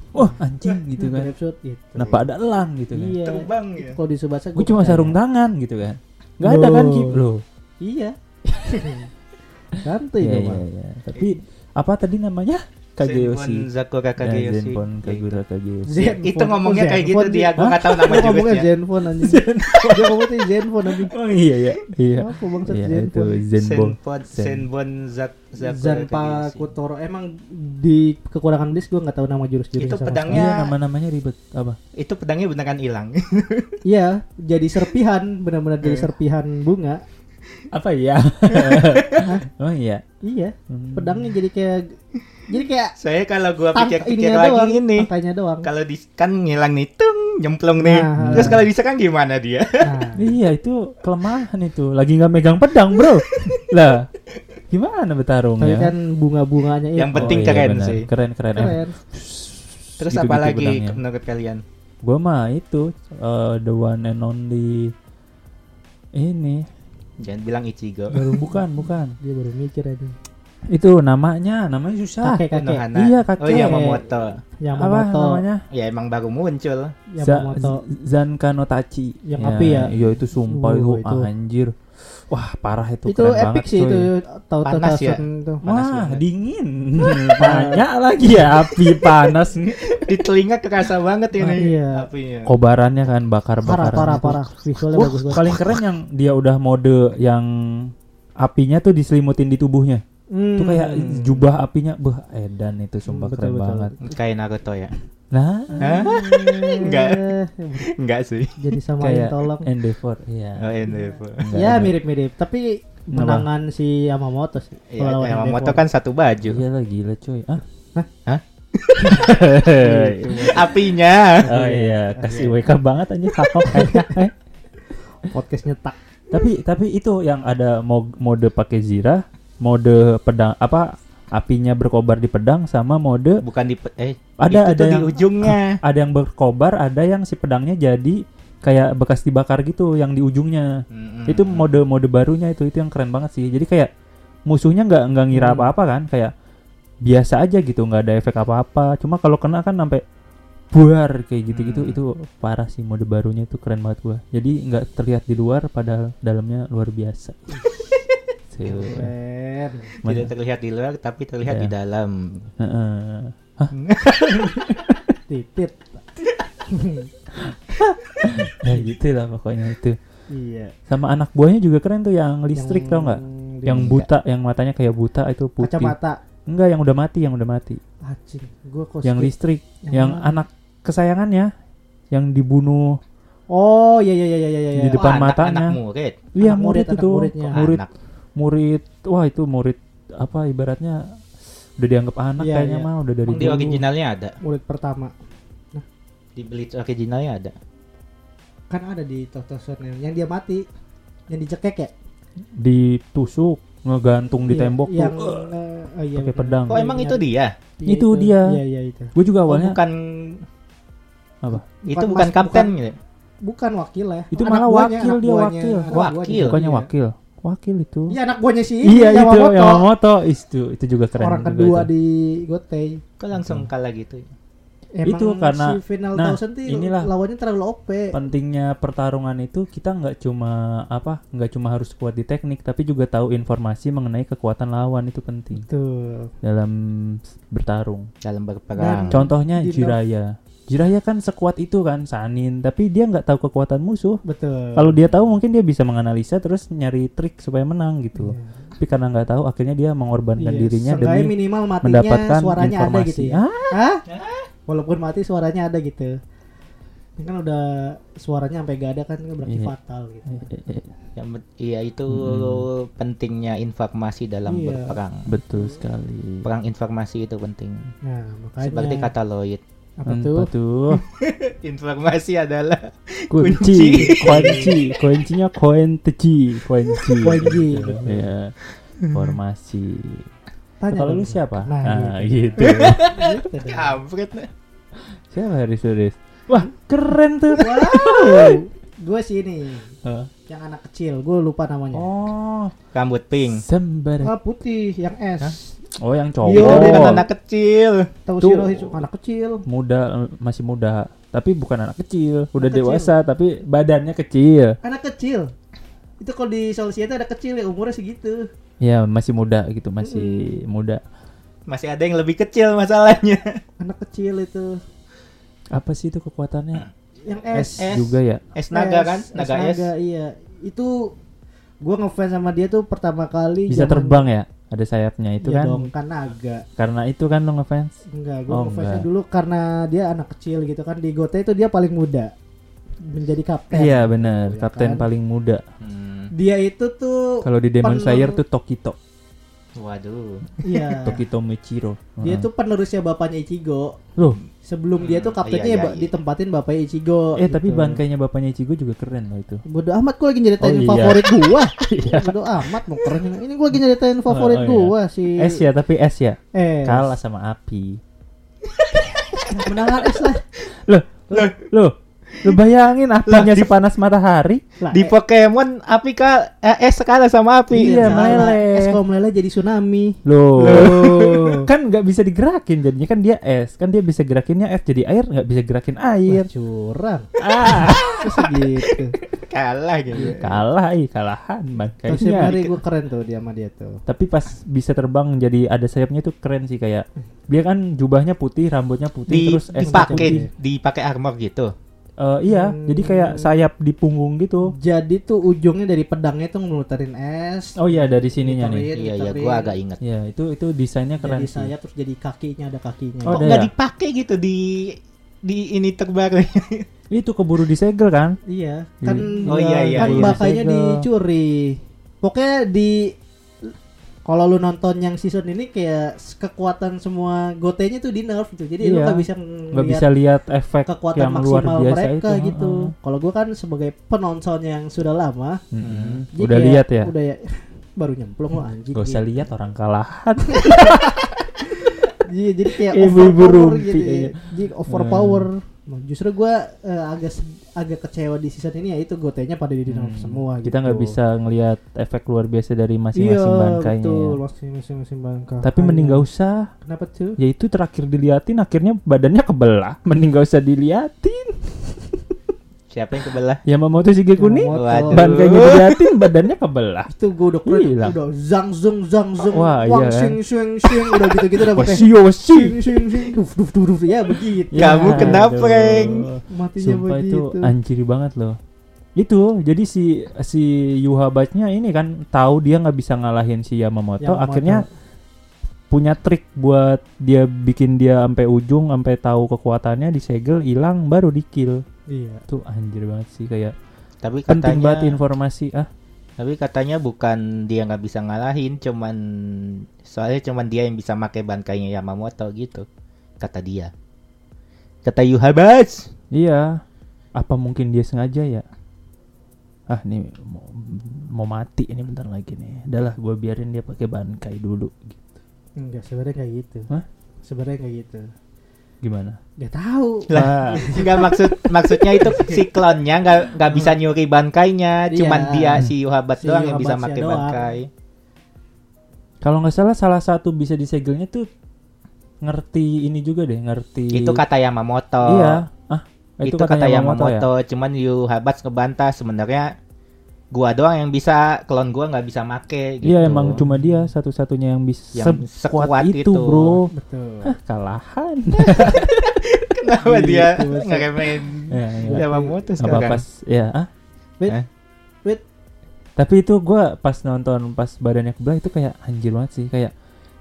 Wah, anjing gitu kan. Drive shoot gitu. Kenapa ada elang gitu kan? Iya. Terbang ya. Kalau di Subatsa Gue cuma sarung tangan gitu kan. Gak ada kan Loh. Kip lo. Iya. Iya, dong, iya, Bang. iya. Tapi apa tadi namanya? Kageyoshi. Sakura Ya, Kageyoshi. Zenpon Kagura Kageyoshi. Zen- Itu ngomongnya kayak gitu Zenfone dia, gua nggak tahu nama Dia ngomongnya jurusnya. Zenfone anjing. Dia ngomongnya Zenfone anjing. Oh iya iya. Iya. Apa bangsat Iya itu Zenfone? Zenbon. Senpon Zen. Senbon Zak Zanpa. Kutoro emang di kekurangan list gue nggak tahu nama jurus-jurusnya Itu sama pedangnya- Iya nama-namanya ribet apa? Itu pedangnya beneran hilang. Iya, jadi serpihan, benar-benar jadi Eh. serpihan bunga. Apa ya? oh iya. Iya, Hmm. pedangnya jadi kayak jadi kayak Saya kalau gua pikir-pikir lagi doang, ini, tangkainya doang. kalau di kan ngilang nih, tung, nyemplung nih. Nah. Terus kalau diserang gimana dia? Nah, Iya itu kelemahan itu. Lagi nggak megang pedang bro. lah gimana bertarung tapi ya? kan bunga-bunganya itu Yang penting iya, keren sih. Keren keren. keren. Terus Gitu-gitu apa lagi pedangnya. menurut kalian? Gue mah itu eh, the one and only ini Jangan bilang Ichigo. Baru bukan bukan dia baru mikir aja. itu namanya namanya susah Kakek kakek Konohana. Iya, kakek. Oh iya Yamamoto. yang apa Yamamoto, namanya Ya emang baru muncul. Yamamoto. Zanka no Tachi Yang api ya? iya itu sumpah Uh, itu, itu. anjir wah parah itu Itu, keren epic banget sih itu tahu Panas ya? itu. Panas Wah, banget. dingin. Banyak lagi ya api panas nih. Di telinga kerasa banget ini Iya. apinya. Kobarannya kan Parah bakar-bakaran. parah gitu. parah visualnya Wah, bagus banget. paling keren yang dia udah mode yang apinya tuh diselimutin di tubuhnya. Hmm. Tuh kayak jubah apinya, beh edan itu sumpah Betul, keren betul. banget. Kayak Naruto ya? Nah? Enggak. Enggak sih. Jadi sama kayak tolong. Endeavor, iya. Oh, Endeavor. Ya mirip-mirip, tapi menangan si Yamamoto sih. Iya, Yamamoto Endeavor. kan satu baju. Iya lah gila coy. Ah. Hah? Gitu. Apinya. oh iya, kasih WK banget aja kakak kayaknya. podcast nyetak. tapi tapi itu yang ada mo- mode pakai zira mode pedang apa apinya berkobar di pedang sama mode Bukan di eh Ada- ada tuh di yang- ujungnya. ada yang berkobar ada yang si pedangnya jadi kayak bekas dibakar gitu yang di ujungnya Mm-mm. itu mode mode barunya itu itu yang keren banget sih jadi kayak musuhnya nggak nggak ngira Hmm. apa-apa kan kayak biasa aja gitu nggak ada efek apa-apa cuma kalau kena kan sampai buar kayak gitu-gitu Hmm. itu parah sih mode barunya itu keren banget gua jadi nggak terlihat di luar padahal dalamnya luar biasa Tuh. Keren. tidak terlihat di luar tapi terlihat Iya. di dalam. Heeh. Titit. ya gitu lah pokoknya itu iya. sama anak buahnya juga keren tuh yang listrik Yang tau nggak yang buta yang matanya kayak buta itu putih Kacamata. enggak yang udah mati yang udah mati Acing. Gua kok yang listrik Yang yang mana? anak kesayangannya yang dibunuh Oh iya iya iya iya iya. Di depan Oh, anak- matanya. Anak murid. iya murid, murid, anak itu muridnya. murid Anak. Murid wah itu murid apa ibaratnya udah dianggap anak Iya, kayaknya iya. mah udah dari Emang di dulu originalnya ada. Murid pertama. Di Bleach originalnya ada. Kan ada di Totoson yang dia mati. Yang dicekek ya? ditusuk ngegantung di Iya, tembok yang, tuh eh, oh iya, pakai pedang. Oh, emang itu dia? Iya, Itu dia. Iya iya itu. gue juga Oh, awalnya bukan apa itu Bukan bukan mas- kapten bukan- gitu. Bukan wakil ya. Itu Anak malah buahnya, wakil dia, buahnya, wakil. Wakil. bukannya Iya. wakil wakil itu Iya anak buahnya sih. iya itu Yamamoto. Yamamoto itu itu juga keren Orang juga kedua itu. di Gotei. Kok langsung kalah gitu? Emang Itu karena- si final nah, inilah. lawannya terlalu OP. pentingnya pertarungan itu kita nggak cuma apa nggak cuma harus kuat di teknik tapi juga tahu informasi mengenai kekuatan lawan itu penting Tuh. dalam bertarung Dalam berperang. contohnya Di- Jiraya Jiraya kan sekuat itu kan Sanin tapi dia nggak tahu kekuatan musuh Betul. kalau dia tahu mungkin dia bisa menganalisa terus nyari trik supaya menang gitu Iya. tapi karena nggak tahu akhirnya dia mengorbankan Iya, dirinya seenggaknya demi minimal matinya mendapatkan suaranya ada informasi gitu ya. Ah, Hah? Walaupun mati suaranya ada gitu. Ini kan udah suaranya sampai gak ada kan berarti Iya. fatal gitu. eh, eh, Yang bet- iya itu Mm-mm. pentingnya informasi dalam Iya. berperang. betul sekali Perang informasi itu penting. Nah, makanya Seperti kata Lloyd. Apa Apa tuh? tuh? informasi adalah kunci kunci kuncinya kunci kunci Kunci. ya formasi Tanya kalau lu siapa Nah, nah gitu. gitu Gitu kampret. siapa Haris Suris wah keren tuh Wow. Gue sih ini Hah? yang anak kecil, gue lupa namanya. oh Rambut pink. sembar Ah, putih yang S. oh yang Iya, cowok dia kan anak kecil. Tahu Tuh. Shirohito anak kecil. muda masih muda tapi bukan anak kecil udah Anak kecil. dewasa tapi badannya kecil Anak kecil. Itu kalau di Soul Siete ada kecil ya umurnya segitu. ya masih muda gitu masih muda Masih ada yang lebih kecil masalahnya. Anak kecil itu. apa sih itu kekuatannya Yang S. S. juga ya Es naga kan? S, Naga S naga, iya. Itu gua ngefans sama dia tuh pertama kali bisa zaman- terbang ya ada sayapnya itu Iya kan dong, kan naga. karena itu kan lo ngefans Enggak, gua Oh, ngefansnya enggak. dulu karena dia anak kecil gitu kan. Di Gote itu dia paling muda. Menjadi kapten. Iya benar, Ya kapten kan? paling muda. Hmm. dia itu tuh Kalau di Demon Slayer tuh Tokito, Waduh. iya Tokito Michiro. dia tuh penerusnya bapaknya Ichigo Loh, sebelum dia tuh Hmm, kaptennya iya, ya ba- iya. ditempatin bapaknya Ichigo eh tapi gitu. bangkainya bapaknya Ichigo juga keren loh itu. Bodoh amat gue lagi nyeritain Oh, iya. favorit gua. Iya. Bodoh amat mau keren. Ini gue lagi nyeritain favorit Oh, oh, iya. gua si Es ya, tapi es ya Eh, kalah sama api. menangan es lah. Loh, loh, loh. Lu bayangin apinya sepanas matahari? Lah, Di eh, Pokemon api ka eh, es kalah sama api. Iya, meleleh. Es kalau meleleh jadi tsunami. Loh, Loh. kan nggak bisa digerakin jadinya kan dia es, kan dia bisa gerakinnya es jadi air nggak bisa gerakin Wah, air. curang. ah, Terus gitu. Kalah gitu. kalah, ih kalahan bangkainya. hari gue keren tuh dia sama dia tuh. Tapi pas bisa terbang jadi ada sayapnya itu keren sih kayak dia kan jubahnya putih, rambutnya putih, Di terus putih. dipakai dipakai armor gitu. Eh, iya, Hmm. jadi kayak sayap di punggung gitu. Jadi tuh ujungnya dari pedangnya tuh ngeluterin es. Oh iya dari sininya nih. Iya iya gua agak inget. Ya itu itu desainnya keren Jadi sih. sayap terus jadi kakinya ada kakinya. Oh, Kok nggak ya? dipakai gitu di di ini terbaru? Itu keburu disegel kan? Iya, kan Oh, iya, iya, kan iya. bakanya Segel. dicuri. Pokoknya di kalau lu nonton yang season ini kayak kekuatan semua gotenya tuh di nerf gitu. Jadi lu Iya. nggak bisa nggak bisa lihat efek kekuatan yang luar maksimal biasa mereka itu. gitu. Heeh. Kalau gua kan sebagai penonton yang sudah lama, Mm-mm. jadi Udah lihat ya? Udah ya baru nyemplung lo anjing. Gak usah gitu. lihat orang kalahan. Iya, jadi kayak Ibu-ibu overpower gitu. iya. ya. Jadi overpower. Nah, justru gua eh, agak agak kecewa di season ini ya itu gotenya pada di Hmm. semua Kita nggak gitu. bisa ngelihat efek luar biasa dari Iya, masing-masing bangkainya. betul, ya. masing- masing-masing bangkai. Tapi mending gak usah. Kenapa tuh? Ya itu terakhir diliatin akhirnya badannya kebelah. Mending gak usah diliatin. Siapa yang kebelah? Yamamoto Shigekuni Yamamoto. Waduh. bangkainya diliatin badannya kebelah. Itu gue udah keren, Gila. udah zang zung zang zung, Wah, iya wang kan? sing swing swing, udah gitu gitu udah pakai Wasio wasi. sing sing sing, duf duf duf duf, ya begitu. Kamu kena aduh. prank. Matinya Sumpah begitu. itu anjir banget loh. Itu jadi si si Yuhabatnya ini kan tahu dia nggak bisa ngalahin si Yamamoto, Yamamoto. akhirnya punya trik buat dia bikin dia sampai ujung sampai tahu kekuatannya disegel hilang baru di kill. Iya. Tuh anjir banget sih kayak Tapi penting banget katanya informasi ah. tapi katanya bukan dia nggak bisa ngalahin, cuman soalnya cuman dia yang bisa pakai bangkainya Yamamoto gitu. Kata dia. Kata Yuhabas. Iya. Apa mungkin dia sengaja ya? Ah nih mau, mau mati ini bentar lagi nih. Udahlah gue biarin dia pakai bankai dulu. Enggak, sebenarnya kayak gitu. Hah? Sebenarnya kayak gitu. Gimana? Gak tahu. Lah, Lah, Enggak maksud maksudnya itu si klonnya nggak nggak bisa nyuri bangkainya, Iya. cuman dia si Yuhabat Si doang yang bisa pakai bangkai. kalau nggak salah salah satu bisa disegelnya tuh ngerti ini juga deh, ngerti. Itu kata Yamamoto. Iya. Ah, itu, kata Yamamoto, cuman Yuhabats ngebantah sebenarnya gua doang yang bisa klon gua nggak bisa make gitu. Iya emang cuma dia satu-satunya yang bisa Yang sekuat sekuat itu, itu. bro. Betul. Hah, kalahan. kenapa dia Gitu, Mas. ngeremehin ya, ya. Yamamoto Apa sekarang. pas ya ah? Wait. Eh? Wait. Tapi itu gua pas nonton pas badannya kebelah itu kayak anjir banget sih kayak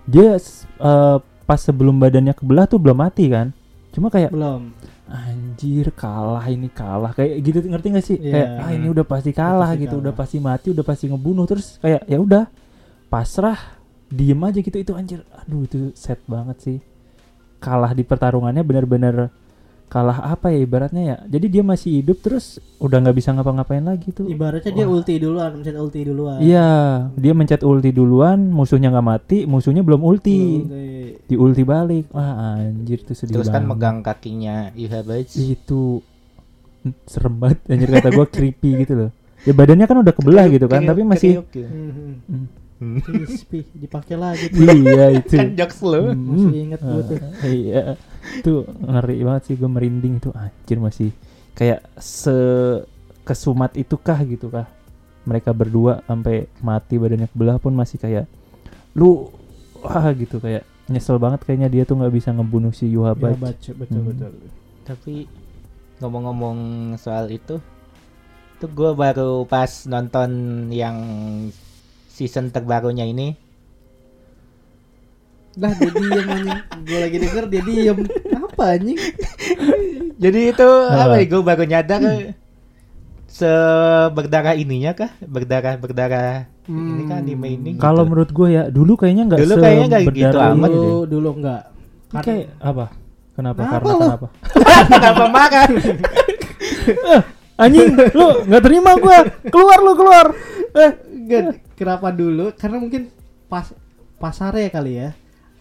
dia eh, pas sebelum badannya kebelah tuh belum mati kan. Cuma kayak Belum. Anjir kalah ini kalah. Kayak gitu ngerti gak sih? Iya. kayak ah ini udah pasti kalah pasti gitu kalah. udah pasti mati udah pasti ngebunuh. Terus kayak ya udah pasrah diem aja gitu. Itu anjir aduh itu set banget sih. Kalah di pertarungannya benar-benar kalah apa ya ibaratnya ya jadi dia masih hidup terus udah nggak bisa ngapa-ngapain lagi tuh Ibaratnya dia Wah. ulti duluan, mencet ulti duluan. iya dia mencet ulti duluan musuhnya nggak mati musuhnya belum ulti di ulti balik wah anjir itu sedih Terus kan banget. megang kakinya Yuhabats. itu serem banget anjir kata gua creepy gitu loh ya badannya kan udah kebelah gitu kan tapi masih. Hmm. Hmm. Crispy dipakai lagi. tuh. iya itu kan jokes lu. Hmm. Masih inget gua tuh. Iya itu ngeri banget sih gue merinding itu anjir masih kayak se kesumat itukah gitu kah mereka berdua sampai mati badannya kebelah pun masih kayak lu wah gitu kayak nyesel banget kayaknya dia tuh nggak bisa ngebunuh si Ya, Yuhabach baca betul Hmm. betul. Tapi ngomong-ngomong soal itu, tuh gue baru pas nonton yang season terbarunya ini. Dah dia diem anjing. Gue lagi denger dia diem. Apa anjing? Jadi itu Apa? apa ya? Gue baru nyadar se berdarah ininya kah? Berdarah berdarah ini kan anime ini. gitu. Kalau menurut gue ya dulu kayaknya nggak Dulu kayaknya nggak gitu seberdarah amat dulu deh. dulu enggak. Ini kayak apa? Kenapa? Apa Karena lu? kenapa? kenapa makan? Anjing, lu nggak terima gua. Keluar lu keluar. Eh. Enggak, kenapa dulu? Karena mungkin pas pasarnya kali ya.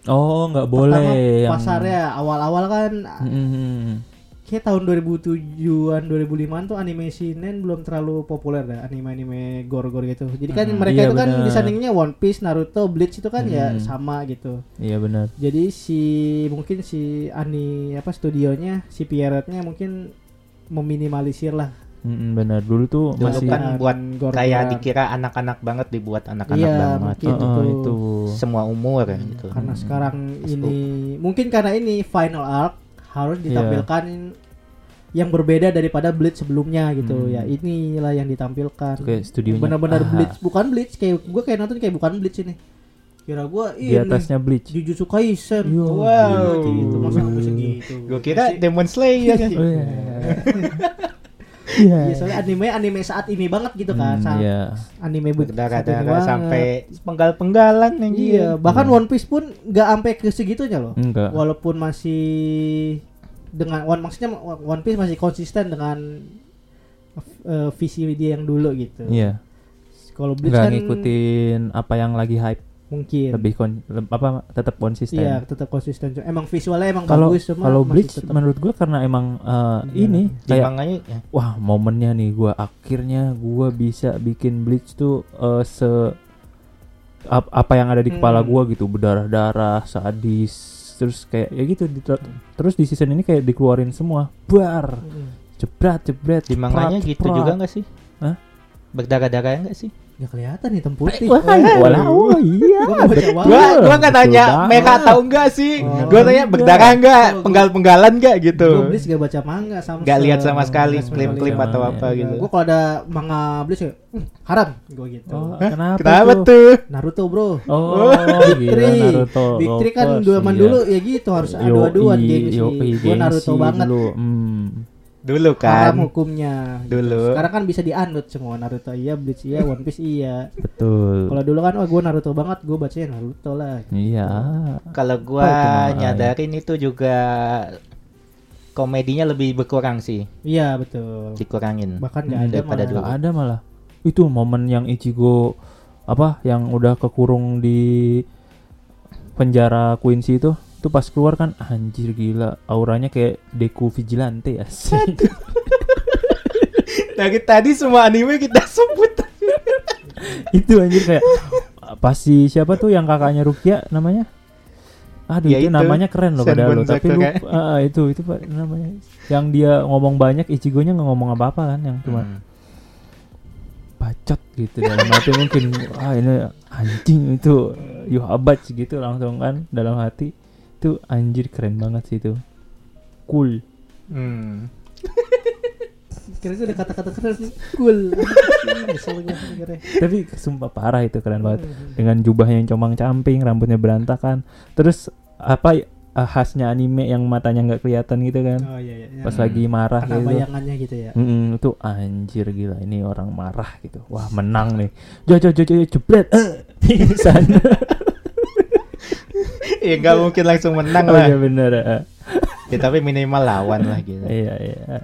Oh, nggak Pertama, boleh yang pasarnya awal-awal kan Hmm. kayak tahun 2007-an 2005-an tuh anime shinen belum terlalu populer dah anime-anime gore-gore gitu. Jadi kan Hmm, mereka iya itu kan benar. disandingnya One Piece, Naruto, Bleach itu kan ya Hmm. sama gitu. Iya benar. Jadi si mungkin si ani apa studionya si Pierrot-nya mungkin meminimalisir lah. Mm, benar. Dulu tuh Dulu masih kan An- buat kayak dikira anak-anak banget dibuat anak-anak Iya, banget. mungkin Oh, itu. itu. Semua umur gitu. Karena Hmm. sekarang ini mungkin karena ini final arc harus Iya. ditampilkan yang berbeda daripada Bleach sebelumnya gitu Hmm. ya. Inilah yang ditampilkan. Kayak studionya. Benar-benar Bleach, bukan Bleach kayak gua kayak nonton kayak bukan Bleach ini. Kira gua Di ini atasnya Bleach. Jujutsu Kaisen. Yo. Wow. Gitu, masa sampai segitu. Gue kira Demon Slayer kan. Oh, iya. Iya. Iya, soalnya anime anime saat ini banget gitu kan. Hmm, Saat Iya. Anime banget. sampai penggal-penggalan yang Iya, bahkan One Piece pun nggak sampai ke segitunya loh. Enggak. Walaupun masih dengan One maksudnya One Piece masih konsisten dengan eh, visi dia yang dulu gitu. Iya. Kalau Bleach kan ngikutin apa yang lagi hype. Mungkin. Lebih kon leb- apa tetap konsisten. Iya, tetap konsisten. Emang visualnya emang Kalau bagus cuma kalau Bleach tetap- menurut gua karena emang eh, Iya. ini kayak manganya ya. wah momennya nih gua akhirnya gua bisa bikin Bleach tuh eh, se ap- apa yang ada di kepala Hmm. gua gitu berdarah-darah sadis terus kayak ya gitu di- terus di season ini kayak dikeluarin semua bar Mm. jebret jebret Di manganya jeprat, gitu juga nggak sih? Hah? Berdarah-darah enggak sih? Nggak kelihatan hitam putih. Wah, oh iya. Gua nggak baca banget. Gua gua nggak betul nanya banget. mereka tahu enggak sih. Oh. Gua tanya berdarah enggak, Gua- penggal-penggalan enggak gitu. Gua Bleach gak baca manga sama Nggak lihat sama sekali klip-klip sekali. atau Iya. apa gitu. Gue kalau ada manga Bleach ya, "Hmm, haram gue gitu. Oh, kenapa, Kenapa tuh? tuh? Naruto bro. Oh, gila Three. Naruto. Three kan dua zaman course, dulu iya. ya gitu harus adu-aduan gengsi. yoi, Gue Naruto banget. Hmm. Dulu Haram kan. hukumnya. Dulu. Sekarang kan bisa dianut semua Naruto iya, Bleach iya, One Piece iya. Betul. Kalau dulu kan wah gue Naruto banget, gue bacanya Naruto lah. Iya. Kalau Oh, gua itu mah, nyadarin itu juga komedinya lebih berkurang sih, Iya betul. dikurangin. Bahkan nggak Hmm, ada malah. dulu. Nggak ada malah. Itu momen yang Ichigo apa yang udah kekurung di penjara Quincy itu itu pas keluar kan anjir gila auranya kayak Deku Vigilante ya Dari tadi semua anime kita sebut. itu anjir kayak pas si siapa tuh yang kakaknya Rukia namanya aduh Ya itu, itu, namanya keren loh padahal loh tapi Sakura. lupa ah, ah, itu itu pak namanya yang dia ngomong banyak Ichigo-nya nggak ngomong apa-apa kan yang cuma Hmm. bacot gitu dalam hati mungkin ah ini anjing itu you habat gitu langsung kan dalam hati itu anjir keren banget sih itu cool Hmm. Kira itu ada kata-kata keren nih. Cool. Tapi sumpah parah itu keren banget dengan jubahnya yang comang camping rambutnya berantakan terus apa eh, khasnya anime yang matanya nggak kelihatan gitu kan Oh iya iya. pas Hmm. lagi marah Karena gitu bayangannya gitu ya. Mm-mm, itu anjir gila ini orang marah gitu wah menang nih jojo jojo jebret eh Ya nggak mungkin langsung menang oh lah. iya bener eh. Ya, tapi minimal lawan lah gitu. Iya iya.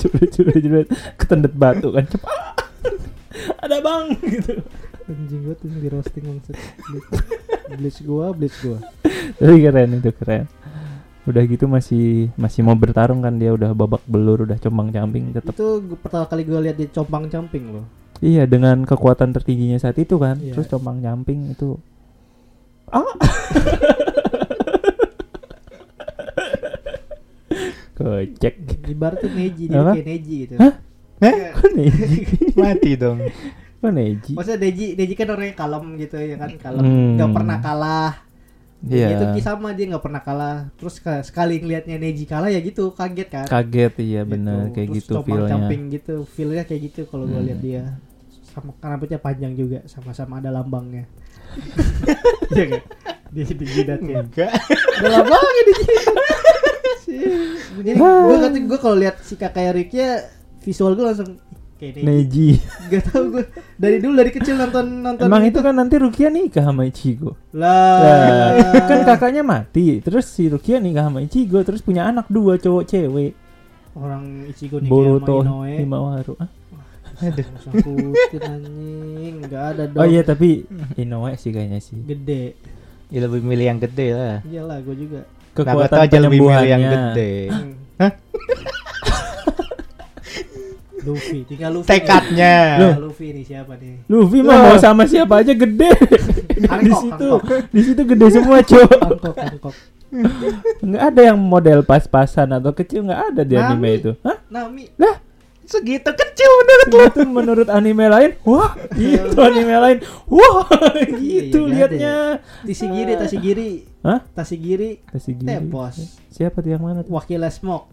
Jebret jebret jebret ketendet batu kan cepat. Ada bang gitu. Anjing gue tuh di roasting maksud. Bleach gua, bleach gua. Tapi keren itu keren. Udah gitu masih masih mau bertarung kan dia udah babak belur udah combang camping tetap. Itu pertama kali gue lihat di compang camping loh. Iya dengan kekuatan tertingginya saat itu kan. Iya. Terus combang camping itu ah. Kocek. Tuh Neji, dia kayak Neji gitu. Hah? Hah? Kok Neji? Mati dong. Kok Neji? Maksudnya Neji, Neji kan orangnya kalem gitu ya kan, kalem, Hmm. nggak pernah kalah. Iya. Itu Ki sama dia nggak pernah kalah. Terus ka- sekali ngelihatnya Neji kalah ya gitu, kaget kan. Kaget iya bener kayak Terus gitu feelnya. camping gitu, feelnya kayak gitu kalau gue Hmm. lihat dia. Sama kan rambutnya panjang juga, sama-sama ada lambangnya. Iya kan? Di di jidatnya. Enggak. Ada lambangnya di jidat. Jadi gue kata gue kalau lihat si kakak Ricky visual gue langsung kayak Neji. Gak tau gue dari dulu dari kecil nonton nonton Emang itu kan nanti Rukia nikah sama Ichigo. lah Lah, kan kakaknya mati, terus si Rukia nikah sama Ichigo, terus punya anak dua cowok cewek. orang Ichigo nih Boruto sama Inoue Himawaru. Ah? Langsung putin anjing nggak ada dong Oh iya tapi Inoue sih kayaknya sih. gede Ya lebih milih yang gede lah. iyalah gue juga Kekuatan aja lebih milih yang gede. Hmm. Hah? Luffy tinggal Luffy Tekadnya. Luffy nih siapa nih Luffy mah mau sama siapa aja gede. di situ, di situ gede semua, Cok. Hancock Hancock Nggak ada yang model pas-pasan atau kecil nggak ada di Nami. anime itu. Hah? Nami Lah, Segitu kecil menurut lu. itu menurut anime lain, wah, gitu anime lain, wah, gitu iya, liatnya. Tashigiri Tashigiri Hah? Tashigiri Tashigiri. Tepos Siapa tuh yang mana tuh? wakilnya Smoke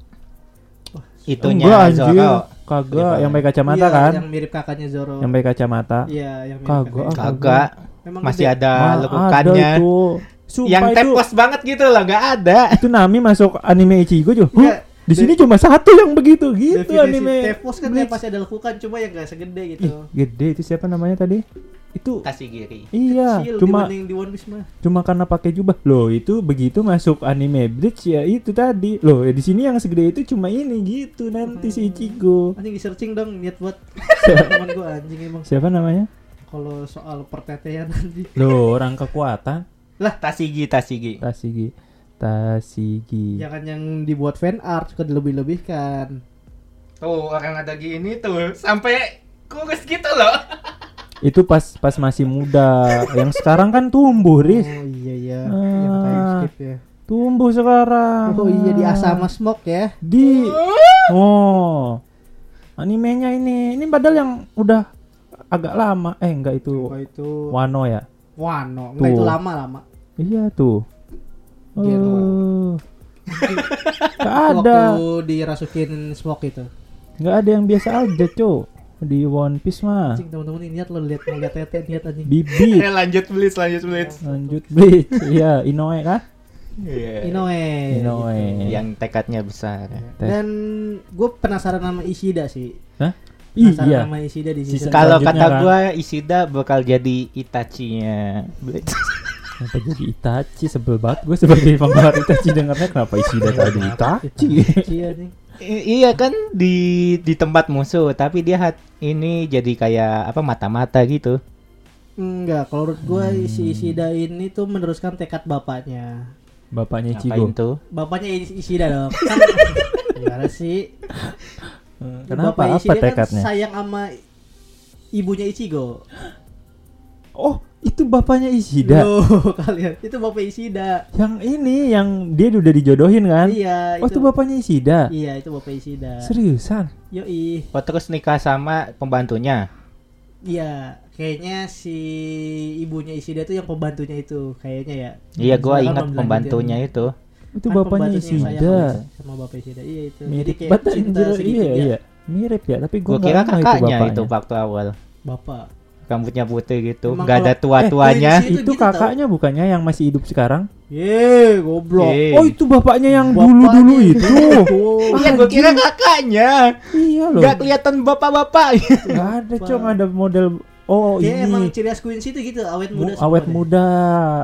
Itunya Enggak, anjir. Zoro. Kagak, yang pakai kacamata Iya, kan? yang mirip kakaknya Zoro Yang pakai kacamata. iya yang mirip Kagak, ah. Kagak. Memang Masih ada lekukannya. Ada itu. Sumpah Yang itu, tepos banget gitu loh, nggak ada. itu Nami masuk anime Ichigo juga. Iya? Di sini cuma satu yang begitu gitu definisi anime. Tepos kan Bleach. dia pasti ada lekukan cuma yang gak segede Ih, gitu gede itu siapa namanya tadi? Itu Tashigiri. iya, Kecil cuma di One Piece mah cuma karena pakai jubah. Loh, itu begitu masuk anime Bleach ya itu tadi. Loh, ya di sini yang segede itu cuma ini gitu nanti si Ichigo. anjing di searching dong niat buat teman gue anjing emang Siapa namanya? kalau soal pertetean nanti Loh, orang kekuatan Lah, Tashigi, Tashigi. Tashigi. Tashigi. jangan yang dibuat fan art suka dilebih-lebihkan Tuh, orang ada gini tuh. Sampai kurus gitu loh. Itu pas pas masih muda. yang sekarang kan tumbuh, Riz. oh iya iya Ah. yang time skip ya Tumbuh sekarang. oh iya di Asama Smoke ya Di Oh. Animenya ini. Ini padahal yang udah agak lama. Eh, enggak itu oh itu Wano ya? Wano enggak Tuh. itu lama lama Iya tuh. Gelo. Oh. Gak ada. waktu dirasukin Smoke itu Nggak ada yang biasa aja, Cok. Di One Piece mah. anjing teman-teman ini lihat lo lihat mau lihat tete lihat anjing Bibit. Eh, lanjut Blitz, lanjut Blitz. Lanjut Bleach. Iya, Inoue kan? Iya. Inoue Inoue. gitu. Yang tekadnya besar. Tes. dan gue penasaran sama Ishida sih Hah? penasaran Iya. sama Ishida di Season Kalau kata kan. gua Isida bakal jadi Itachi-nya Blitz. Kenapa jadi Itachi? Sebel banget gue sebagai penggemar Itachi dengarnya kenapa Ishida tadi Itachi? iya nih I- iya kan di di tempat musuh, tapi dia hat, ini jadi kayak apa mata-mata gitu. enggak kalau menurut gue Hmm. si Ishida ini tuh meneruskan tekad bapaknya Bapaknya Ichigo. tuh? bapaknya Is- Ishida dong kan gimana sih Kenapa? Bapak Apa Ishida tekadnya? kan sayang sama ibunya Ichigo Oh, itu bapaknya Ishida. Loh, kalian itu bapak Ishida Yang ini yang dia udah dijodohin kan? iya Oh, itu bapaknya Ishida. iya itu bapak Ishida Seriusan? yoi Oh terus nikah sama pembantunya. iya kayaknya si ibunya Ishida tuh yang pembantunya itu kayaknya ya Iya, gua ingat pembantunya itu. Itu Kan bapaknya Ishida. sama- bapak Ishida iya itu Jadi Mirip kayak banget cinta. Iya, iya. Mirip ya, tapi gue Gua kira kakaknya itu waktu awal. bapak Rambutnya putih gitu, Emang nggak ada tua-tuanya. eh, Itu Itu gitu kakaknya bukannya yang masih hidup sekarang? Ye, goblok. Eh. Oh, itu bapaknya yang Bapaknya dulu-dulu itu. Oh, Iya, gua kira kakaknya. iya loh. Nggak kelihatan bapak-bapak. Nggak ada, Cok, nggak ada model Oh, Kayak emang ini. ciri khas Quincy itu gitu, awet Mu- muda. semua awet deh. muda.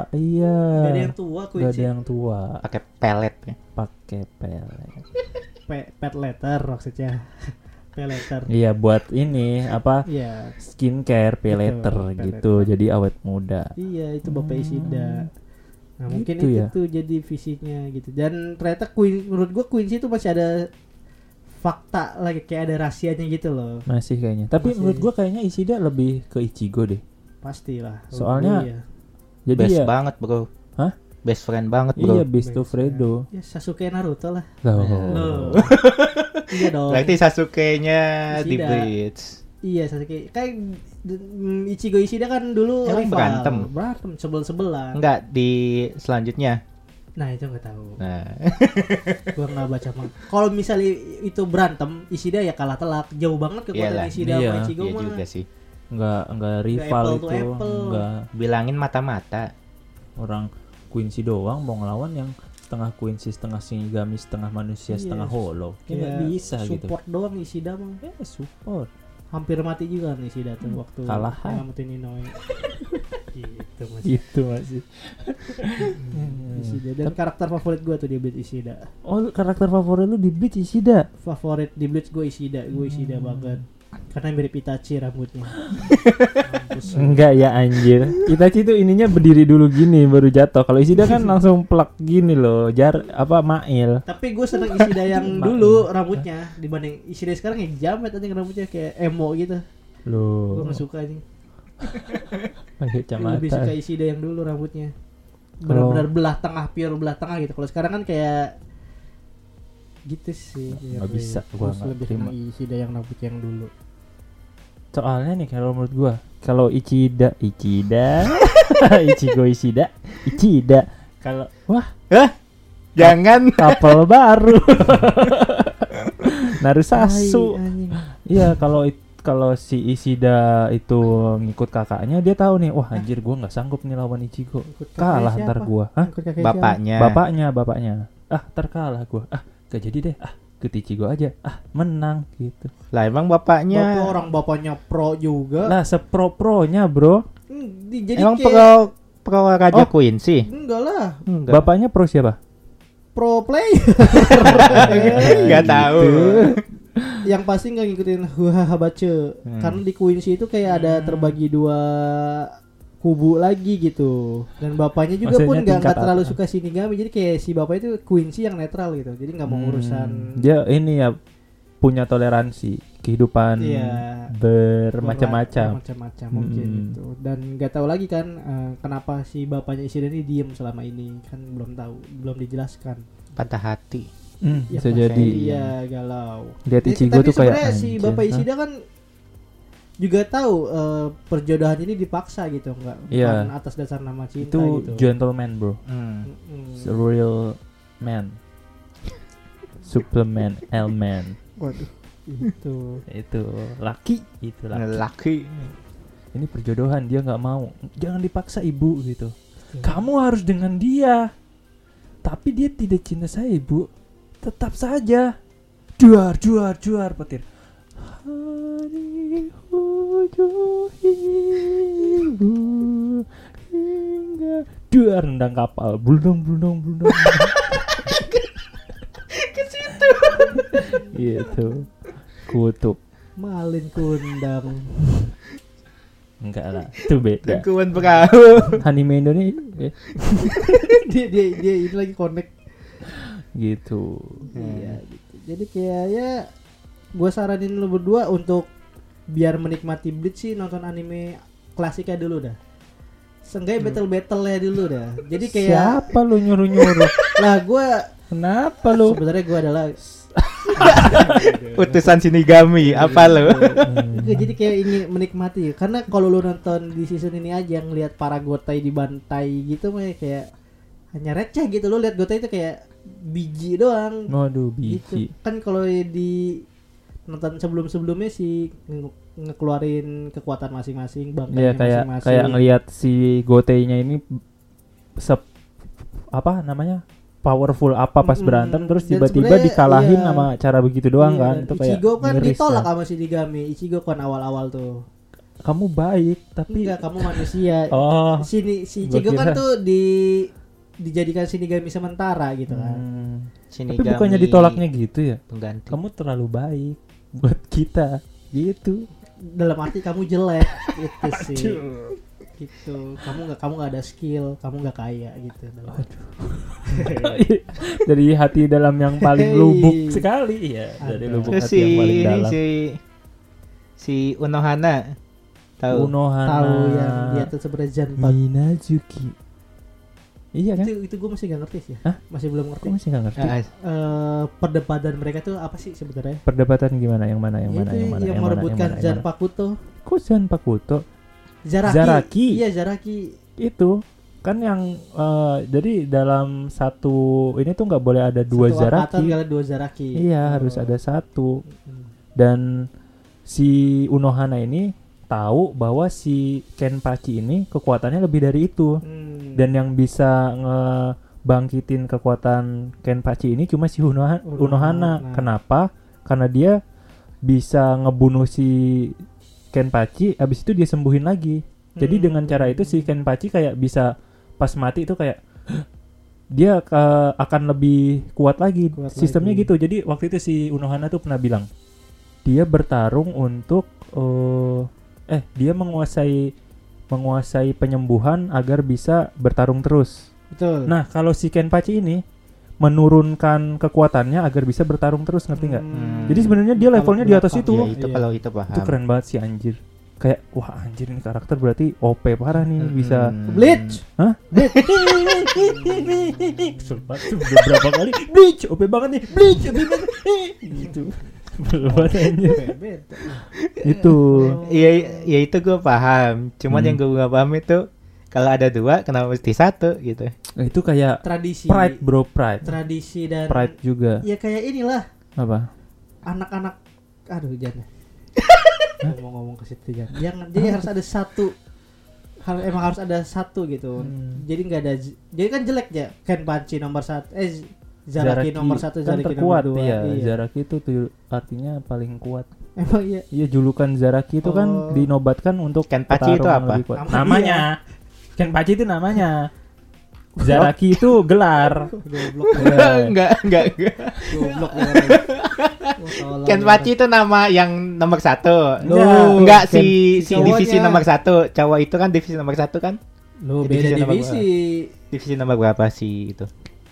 Iya. Gak ada yang tua Quincy. ada yang tua. Pakai pelet. ya. Pakai pelet. Pe- pet letter maksudnya. Letter. Iya, buat ini apa? Iya. Skincare pay Betul, later pay gitu. later. Jadi awet muda. Iya, itu Bapak Isida. Nah, mungkin Gitu itu ya. tuh jadi visinya gitu. Dan ternyata Queen menurut gua Quincy itu masih ada fakta lagi kayak ada rahasianya gitu loh. Masih kayaknya. Tapi Masih. menurut gua kayaknya Ishida lebih ke Ichigo deh. Pastilah. Soalnya- iya. Jadi Best ya banget, Bro. Hah? Best friend banget, Bro. iya best to Fredo. ya Sasuke Naruto lah. Loh. Loh. iya dong. Berarti Sasuke-nya di. Bleach. Iya Sasuke kayak mm, Ichigo Ishida kan dulu Emang rival. berantem? berantem sebel-sebelan. Enggak di selanjutnya. Nah itu nggak tahu. Nah, Gua nggak baca mah. Kalau misalnya itu berantem Ishida ya kalah telak. Jauh banget kekuatan Iyalah. Ishida Iya. sama Ichigo iya mah. juga sih. Enggak enggak rival apple itu. apple. Enggak Bilangin mata-mata. orang Quincy doang mau ngelawan yang setengah Quincy, setengah Shinigami, setengah manusia, Iya. setengah Hollow. Ya nggak bisa gitu. Support doang Ishida mah. Ya support. hampir mati juga nih Ishida tuh waktu Kalah. nyelamatin Inoue. gitu Mas. Itu masih. Ishida dan karakter favorit gue tuh di Bleach Ishida. Oh, karakter favorit lu di Bleach Ishida. Favorit di Bleach gue Ishida, gue Ishida banget. Karena mirip Itachi rambutnya. Mampus. Enggak ya anjir. Itachi tuh ininya berdiri dulu gini baru jatuh. Kalau Ishida kan langsung plak gini loh. Jar apa Mail. Tapi gue seneng Ishida yang dulu rambutnya dibanding Ishida sekarang yang jamet aja rambutnya kayak emo gitu. Gue Loh. gak suka nih. Pakai Lebih suka. Ishida yang dulu rambutnya. Kalau- Benar-benar belah tengah pure belah tengah gitu. Kalau sekarang kan kayak gitu sih. Nggak bisa, gua Gua nggak lebih terima. Ishida yang rambutnya yang dulu. Soalnya nih kalau menurut gua, kalau Ichida, Ichida, Ichigo Ishida, Ichida. Kalau wah Jangan. kapal baru. Narusasu. Iya kalau kalau si Ishida itu ngikut kakaknya dia tahu nih, wah anjir gua nggak sanggup nih lawan Ichigo. Kalah siapa? ntar gua. Hah? Bapaknya. Bapaknya, bapaknya. Ah, terkalah gua. Ah, gak jadi deh. Ah, ke Ichigo aja. Ah, menang gitu. Lah emang siapa? Bapak bapaknya. orang bapaknya pro juga. Lah sepro-pronya, Bro. Hmm, di- jadi emang kayak pro pro Raja Oh. Queen sih. enggak lah, Enggak. Bapaknya pro siapa? pro player. Enggak tahu. yang pasti nggak ngikutin Huha Bace Hmm. karena di Quincy itu kayak ada terbagi dua kubu lagi gitu dan bapaknya juga Maksudnya pun nggak terlalu apa? suka Shinigami jadi kayak si bapak itu Quincy yang netral gitu jadi nggak mau Hmm, urusan Dia ini ya punya toleransi kehidupan Iya. bermacam-macam. macam-macam mungkin Hmm. gitu dan nggak tahu lagi kan eh, kenapa si bapaknya Ishida ini diem selama ini kan belum tahu belum dijelaskan Patah hati. Hmm, Ya, bisa jadi. iya galau Lihat Jadi, Ichigo tapi tuh kayak si bapak? Ishida kan juga tahu eh, perjodohan ini dipaksa gitu nggak Iya. bukan atas dasar nama cinta itu gitu gentleman, Bro. Hmm. It's a real man. Superman, Elman. waduh itu Itu laki, itu laki. Laki. Ini perjodohan dia nggak mau. Jangan dipaksa ibu gitu. Kamu harus dengan dia. Tapi dia tidak cinta saya, Ibu. Tetap saja. Juar, juar, juar petir. Hari ujung ibu hingga duar nendang kapal. Bludong, bludong, bludong. Ke situ. Gitu. Kutuk. malin kundang Enggak lah, itu beda. Tekuan perahu. Anime Indonesia dia dia dia ini lagi connect gitu. iya gitu. jadi kayak ya gue saranin lu berdua untuk biar menikmati Bleach sih nonton anime klasiknya dulu dah Seenggaknya battle battle ya dulu dah. Jadi kayak Siapa lu nyuruh-nyuruh? lah gue Kenapa lu? sebenarnya gue adalah Utusan Shinigami, apa lo? Nggak, jadi kayak ingin menikmati karena kalau lu nonton di season ini aja ngelihat para gotai dibantai gitu mah kayak hanya receh gitu lu lihat gotai itu kayak biji doang Waduh, gitu biji. kan kalau di nonton sebelum sebelumnya sih nge- ngekeluarin kekuatan masing-masing Iya bangkainya kayak masing-masing kayak ngelihat si Gotei-nya ini sep apa namanya? powerful apa pas berantem terus tiba-tiba dikalahin iya. sama cara begitu doang Iya, kan itu kayak Ichigo kan miris ditolak ya. sama Shinigami Ichigo kan awal-awal tuh Kamu baik tapi enggak kamu manusia oh sini si Ichigo kan tuh di dijadikan Shinigami sementara gitu kan hmm. tapi bukannya ditolaknya gitu ya? pengganti. Kamu terlalu baik buat kita gitu. dalam arti kamu jelek itu sih. Gitu. Kamu nggak kamu nggak ada skill kamu nggak kaya gitu. Dalam arti. dari hati dalam yang paling Hey. lubuk sekali ya dari lubuk Terus hati si yang paling dalam. si si Unohana tahu? Unohana. Tahu yang dia tuh sebenarnya Minazuki iya kan? Itu itu gue masih nggak ngerti sih. Ya Hah? masih belum ngerti. Aku masih nggak ngerti. Ah, Eh, perdebatan mereka tuh apa sih sebenarnya? Perdebatan gimana? Yang mana? Yang mana? Itu yang mana? yang yang mana? merebutkan yang mana, yang mana. Zanpaku tuh kok Zanpakuto Zaraki. Zaraki. iya Zaraki. Itu kan yang eh, jadi dalam satu ini tuh nggak boleh ada dua Satu Zaraki. dua Zaraki. Iya Oh. harus ada satu. Hmm. dan si Unohana ini tahu bahwa si Kenpachi ini kekuatannya lebih dari itu Hmm. dan yang bisa ngebangkitin kekuatan Kenpachi ini cuma si Unoha- Unohana. Unohana. Nah. Kenapa? Karena dia bisa ngebunuh si Kenpachi habis itu dia sembuhin lagi. Jadi Hmm. dengan cara itu si Kenpachi kayak bisa pas mati itu kayak dia ke- akan lebih kuat lagi. Kuat Sistemnya lagi. gitu. Jadi waktu itu si Unohana tuh pernah bilang dia bertarung untuk eh eh dia menguasai menguasai penyembuhan agar bisa bertarung terus. Betul. Nah, kalau si Kenpachi ini menurunkan kekuatannya agar bisa bertarung terus, ngerti nggak? Hmm. Jadi sebenarnya dia levelnya di atas itu. Ya itu Iya. kalau itu paham. Itu keren banget sih anjir. Kayak wah anjir ini karakter berarti OP parah nih Hmm. bisa Bleach. Hah? Tuh udah berapa kali Bleach OP banget nih Bleach OP banget Gitu Beda. Itu Iya, ya itu gue paham. Cuman Hmm. yang gue gak paham itu kalau ada dua, kenapa mesti satu gitu? Nah, Itu kayak Tradisi. Pride bro Pride Tradisi dan Pride juga ya kayak inilah Apa? anak-anak aduh jangan ngomong-ngomong ke situ jangan yang jadi harus ada satu hal emang harus ada satu gitu Hmm. jadi nggak ada jadi kan jelek ya Ken Panci nomor satu eh Z- Zaraki, nomor satu kan Zaraki terkuat nomor dua iya. iya. Zaraki itu tuh artinya paling kuat emang iya Iya julukan Zaraki itu kan Oh. dinobatkan untuk Kenpachi itu apa? lebih kuat. Nama Namanya. Kenpachi itu namanya. Zaraki itu gelar. goblok Iya. enggak, enggak, enggak. goblok ya. Oh, tolong Ken ya. Pachi itu nama yang nomor satu. Loh, enggak Ken- si si cowoknya. divisi nomor satu. Cowok itu kan divisi nomor satu kan? Lu Divisi beda nomor divisi Divisi nomor berapa sih itu?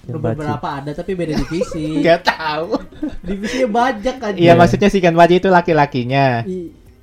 Kenpachi. beberapa ada tapi beda divisi Enggak tahu. divisinya banyak kan Iya, maksudnya si Ken Pachi itu laki-lakinya.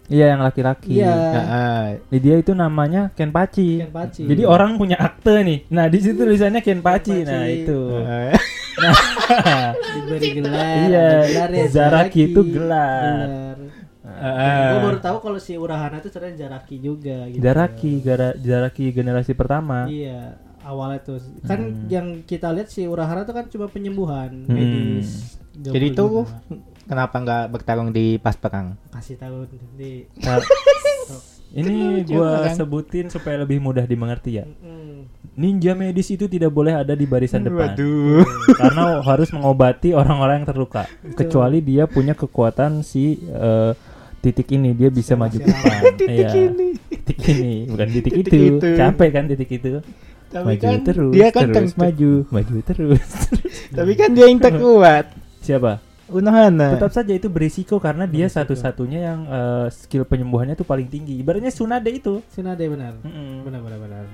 Iya yang laki-laki. Iya. Heeh. Jadi Dia itu namanya Kenpachi. Kenpachi. Jadi orang punya akte nih. Nah di situ tulisannya Kenpachi. Kenpachi. Nah itu. Heeh. diberi gelar Iya, gelar ya, Zaraki itu gelar. gelar. Heeh. Gue baru tahu kalau si Urahana itu ternyata Zaraki juga gitu. Zaraki, gara Zaraki generasi pertama. Iya, awalnya tuh kan Hmm. yang kita lihat si Urahara tuh kan cuma penyembuhan Hmm. medis. Jadi itu kenapa nggak bertarung di pas perang? kasih tahu di Nah, ini gua kan? sebutin supaya lebih mudah dimengerti ya. Mm, Ninja medis itu tidak boleh ada di barisan depan. Waduh. karena harus mengobati orang-orang yang terluka. Kecuali dia punya kekuatan si eh, titik ini, dia bisa maju ke depan. Iya. Titik ini, bukan titik, Titik itu. itu. Capek kan titik itu. Tapi maju kan terus, dia kan terus teng- maju, maju terus. Tapi kan dia yang terkuat. Siapa? Unohana. Tetap saja itu berisiko karena dia Berisiko. satu-satunya yang eh, skill penyembuhannya tuh paling tinggi. Ibaratnya Tsunade itu. Tsunade benar. Mm-mm. Benar benar benar.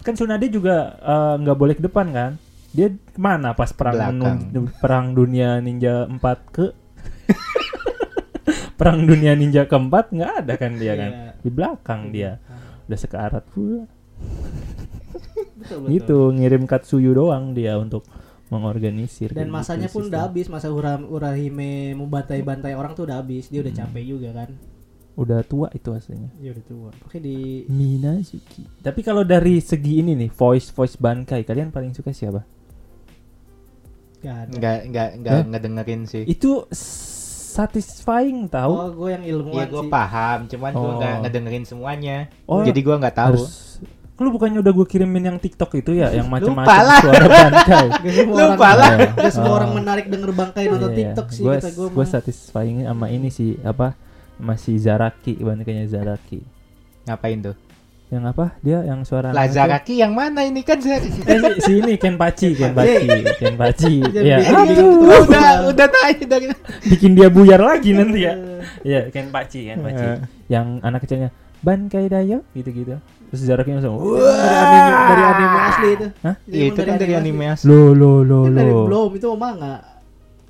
Kan Tsunade juga eh, nggak boleh ke depan kan? Dia ke mana pas perang menun- perang dunia ninja 4 ke perang dunia ninja keempat nggak ada kan dia kan? Iya. Di belakang dia udah sekarat pula. Betul, betul. Gitu ngirim Katsuyu doang dia untuk mengorganisir. Dan kayak masanya gitu pun sistem. udah habis masa Ura, Urahime membantai-bantai orang tuh udah habis. Dia udah Hmm. capek juga kan. udah tua itu aslinya. Dia udah tua. Oke di Minazuki. Tapi kalau dari segi ini nih, voice voice Bankai, kalian paling suka siapa? Gak ada. Enggak enggak enggak Hah? ngedengerin sih. Itu satisfying tahu. Oh, gue yang ilmuwan Iya gue sih. paham, cuman gue Oh. nggak ngedengerin semuanya. Oh, Jadi gue nggak tahu. Harus Lu bukannya udah gue kirimin yang TikTok itu ya, yang macam-macam suara semua Lupa orang, lah. Gak semua Oh. orang menarik denger bangkai nonton TikTok sih Gue kata gue. gue satisfying sama ini sih apa? Masih Zaraki, Bankainya Zaraki. Ngapain tuh? Yang apa? Dia yang suara Lah. Zaraki yang mana ini kan Zaraki? Eh si, ini Kenpachi, Kenpachi, Kenpachi. Jadi Ya, bikin aduh, gitu. udah udah naik dari. bikin dia buyar lagi nanti ya. Iya, Kenpachi, Kenpachi. Eh. Yang anak kecilnya Bankai Dayo gitu-gitu. Terus Zaraki langsung Dari anime, dari anime asli itu. Hah? Iya itu kan dari anime asli. Lo lo lo Kan dari lo. belum itu manga.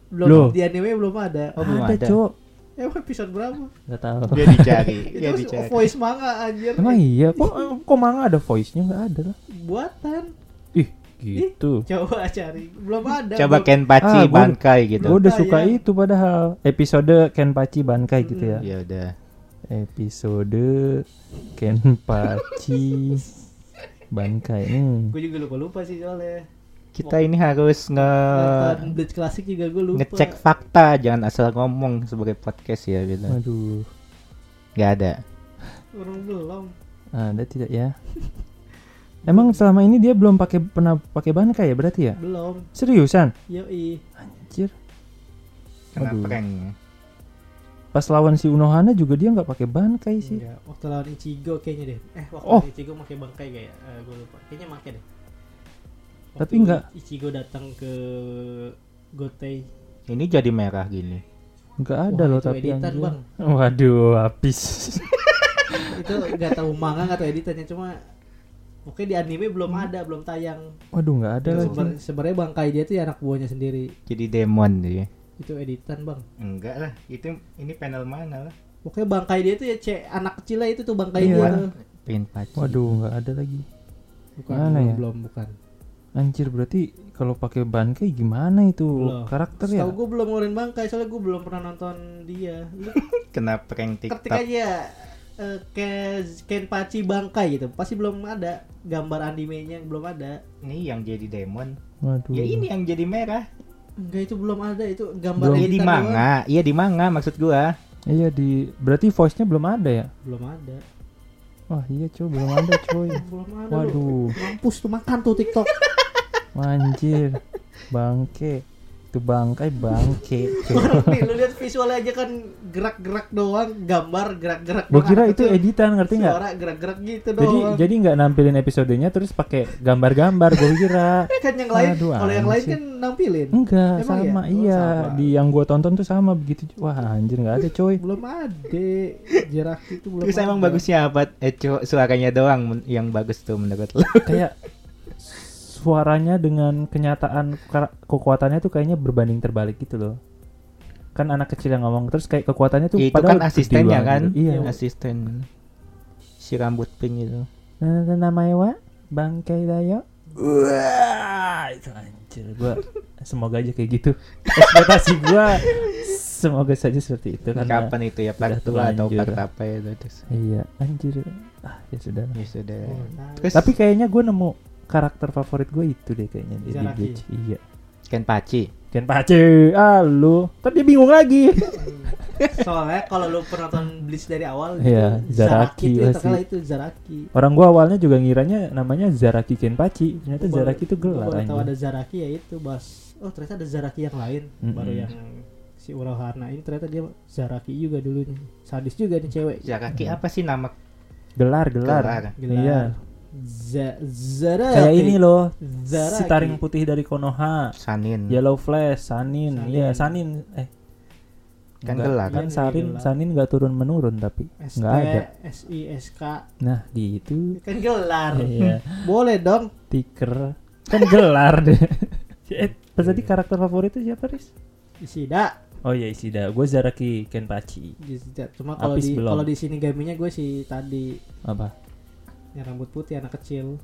Belum Loh. di anime belum ada. Oh, belum ada, ada. Cok. Emang episode berapa? Gak tahu. Dia dicari, dia Itu dicari. voice manga anjir. Emang iya, kok kok manga ada voice-nya nggak ada lah. Buatan. Ih, gitu. Coba cari. Belum ada. Coba Belum- Kenpachi Ah, gua- Bankai gitu. Gue udah Ah, suka iya. itu padahal episode Kenpachi Bankai gitu ya. Ya udah. Episode Kenpachi Bankai. Hmm. Gue juga lupa lupa sih soalnya. Kita ini harus nge Nonton Bleach klasik juga gue lupa. ngecek fakta, jangan asal ngomong sebagai podcast ya gitu. Aduh, Gak ada. Orang belum. ada tidak ya? Emang selama ini dia belum pakai pernah pakai Bankai ya berarti ya? Belum. Seriusan? Yoi. Anjir. Kena Aduh. prank. Pas lawan si Unohana juga dia nggak pakai bankai sih. Enggak, waktu lawan Ichigo kayaknya deh. Eh, waktu Oh. Ichigo pakai bangkai kayak eh, gue lupa. Kayaknya pakai deh. Tapi Waktu enggak. Ichigo datang ke Gotei. Ini jadi merah gini. Nggak ada Wah, loh itu tapi editan, anjir. Bang. Waduh, habis. itu nggak tahu manga nggak tahu editannya cuma Oke di anime belum ada, belum tayang. Waduh, nggak ada Yang lagi. Sebenarnya bangkai dia tuh ya anak buahnya sendiri. Jadi demon dia. Itu editan, Bang. Enggak lah, itu ini panel mana lah? Pokoknya bangkai dia tuh ya cek anak kecil lah itu tuh bangkai Iya. dia tuh. Pin paci. Waduh, nggak ada lagi. Bukan, Mana belum, ya? belum, bukan. Anjir, berarti kalau pakai bankai gimana itu Belum. karakter ya? Tahu gue belum ngeluarin bangkai soalnya gue belum pernah nonton dia. Lu Kena prank ketik TikTok. aja eh, Ke- Kenpachi bangkai gitu. Pasti belum ada gambar animenya belum ada. Ini yang jadi demon. Waduh. Ya ini yang jadi merah. Enggak itu belum ada itu gambar Iya di manga, iya di manga maksud gua. Iya di berarti voice-nya belum ada ya? Belum ada. Wah, iya coy, belum ada coy. Belum ada. Waduh, Mampus tuh makan tuh TikTok. anjir. Bangke. Itu bangkai bangke. Nih lu lihat visualnya aja kan gerak-gerak doang, gambar gerak-gerak Gua kira itu editan, ngerti nggak? Suara gerak-gerak gitu Jadi doang. jadi nggak nampilin episodenya terus pakai gambar-gambar gue kira. kan yang lain kalau yang lain kan nampilin. Enggak, Emang ya? sama. Oh, iya, sama. di yang gua tonton tuh sama begitu. Wah, anjir nggak ada coy. Belum ada. Jeraki itu belum Terus emang bagusnya apa? Eh suaranya doang yang bagus tuh menurut lo. kayak suaranya dengan kenyataan kekuatannya tuh kayaknya berbanding terbalik gitu loh. Kan anak kecil yang ngomong terus kayak kekuatannya tuh Ya, itu padahal kan asistennya kan? gitu. Iya. Asisten. Si rambut pink itu. Nah, namanya wa Bangkai Dayo. Wah, itu anjir gua semoga aja kayak gitu. Ekspektasi gua semoga saja seperti itu karena Kapan itu ya part 2 atau part apa itu terus. Iya, anjir. Ah, ya sudah. Ya sudah. Oh, nah. Terus Tapi kayaknya gue nemu karakter favorit gue itu deh kayaknya Zaraki. Bleach. Iya. Kenpachi. Kenpachi, ah lu. Tadi bingung lagi. Soalnya kalau lu pernah nonton Bleach dari awal Iya, itu Zaraki itu pasti. itu Zaraki. Orang gua awalnya juga ngiranya namanya Zaraki Kenpachi. Ternyata Gua Zaraki itu gua gelar baru tahu ada Zaraki ya itu bas. Oh ternyata ada Zaraki yang lain Mm-mm. baru yang si Urohana ini ternyata dia Zaraki juga dulunya. Sadis juga nih cewek. Zaraki apa sih nama Gelar, gelar. Gelar. Gelar. Iya. Z- Zaraki. Kayak ini loh. Zaraki. Si taring putih dari Konoha. Sanin? Yellow Flash, Sanin. Sanin. Iya, Sanin. Eh. Kan gelar. Kan Iya, Sarin, gelar. Sanin nggak turun menurun tapi nggak ada. SI, SK Nah, gitu. kan gelar. Iya. Boleh dong. Tiker. Kan gelar deh. Eh, pas tadi karakter favoritnya siapa, Riz? Isida. Oh iya Isida, gue Zaraki Kenpachi. Isida. Cuma kalau di kalau di sini gaminya gue si tadi Apa? Yang rambut putih anak kecil.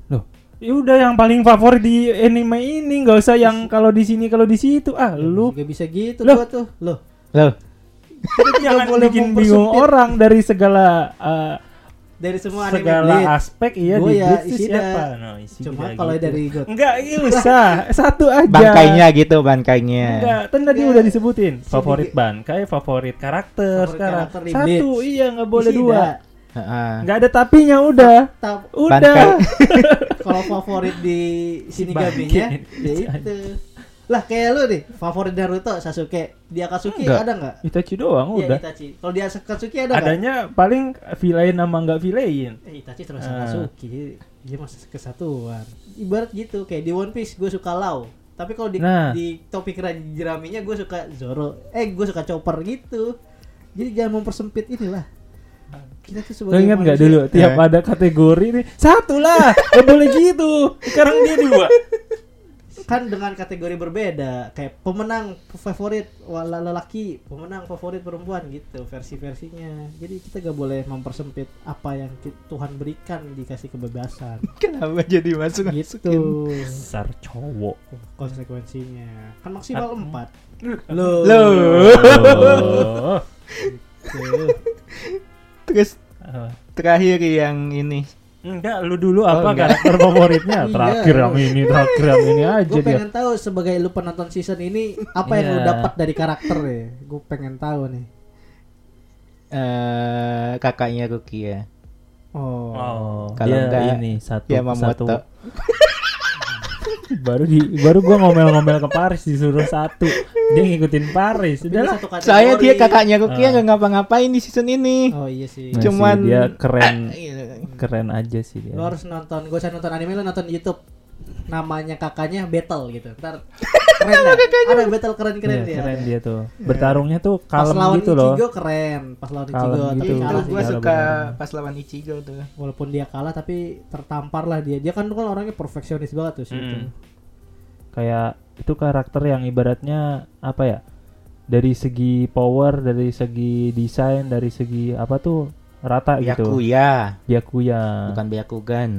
Ya udah yang paling favorit di anime ini, nggak usah yang kalau di sini kalau di situ. Ah, lu Gak bisa gitu Loh. gua tuh. Loh. Loh, jangan boleh bikin bingung orang dari segala eh, Dari semua anime segala Bleach. aspek iya Gua di ya Isida. siapa? No, Isida Cuma gitu. kalau dari God enggak iya usah satu aja. bangkainya gitu, bangkainya. Enggak, kan tadi Enggak. udah disebutin. Favorit bangkai, favorit karakter Favorit sekarang. karakter Satu, iya nggak boleh Isida. dua. Nggak ada tapinya udah. Ta- Udah. Kalau favorit di sini Bangke. gaminya ya itu. Lah kayak lu nih, favorit Naruto Sasuke. Di Akatsuki Enggak. ada nggak? Itachi doang Iya udah. Itachi. Kalau di Akatsuki ada? Adanya paling villain sama nggak villain. Eh, Itachi terus. Akatsuki. Dia masih kesatuan. Ibarat gitu kayak di One Piece gue suka Lau. Tapi kalau di Nah. di topik Jeraminya gue suka Zoro. Eh gue suka Chopper gitu. Jadi jangan mempersempit inilah. Kita tuh Lo ingat nggak dulu tiap Eh. ada kategori nih satu lah, nggak boleh gitu. Sekarang dia dua. kan dengan kategori berbeda kayak pemenang favorit lelaki pemenang favorit perempuan gitu versi-versinya jadi kita gak boleh mempersempit apa yang Tuhan berikan dikasih kebebasan Kenapa jadi masuk gitu Besar cowok. konsekuensinya kan maksimal empat loh Oh. Terus Ah. terakhir yang ini Enggak, lu dulu apa enggak. karakter favoritnya? Iya. Terakhir yang ini, terakhir yang ini aja gue dia. pengen tahu sebagai lu penonton season ini apa yang lu Iya. dapat dari karakter ya gue pengen tahu nih eh kakaknya Rukia. oh, Oh, Kalau enggak, ini satu Yamamoto. satu baru di baru gua ngomel-ngomel ke Paris disuruh satu dia ngikutin Paris kategori. Soalnya dia kakaknya Rukia Ah. nggak ngapa-ngapain di season ini. Oh iya sih. Masih Cuman- dia keren Iya. keren aja sih dia Lo harus nonton, gue usah nonton anime lo nonton YouTube. Namanya kakaknya Battle gitu. Ntar keren dah. Ada battle keren-keren Iya, dia. keren dia tuh bertarungnya tuh Pas kalem lawan gitu loh Ichigo keren. Pas lawan Kalem Ichigo gitu. tapi Itu kalah gue Iya, suka bener-bener. pas lawan Ichigo tuh. Walaupun dia kalah tapi tertampar lah dia. Dia kan kan orangnya perfeksionis banget tuh sih. Mm. kayak itu karakter yang ibaratnya apa ya dari segi power dari segi desain dari segi apa tuh rata gitu Byakuya, Byakuya bukan Byakugan.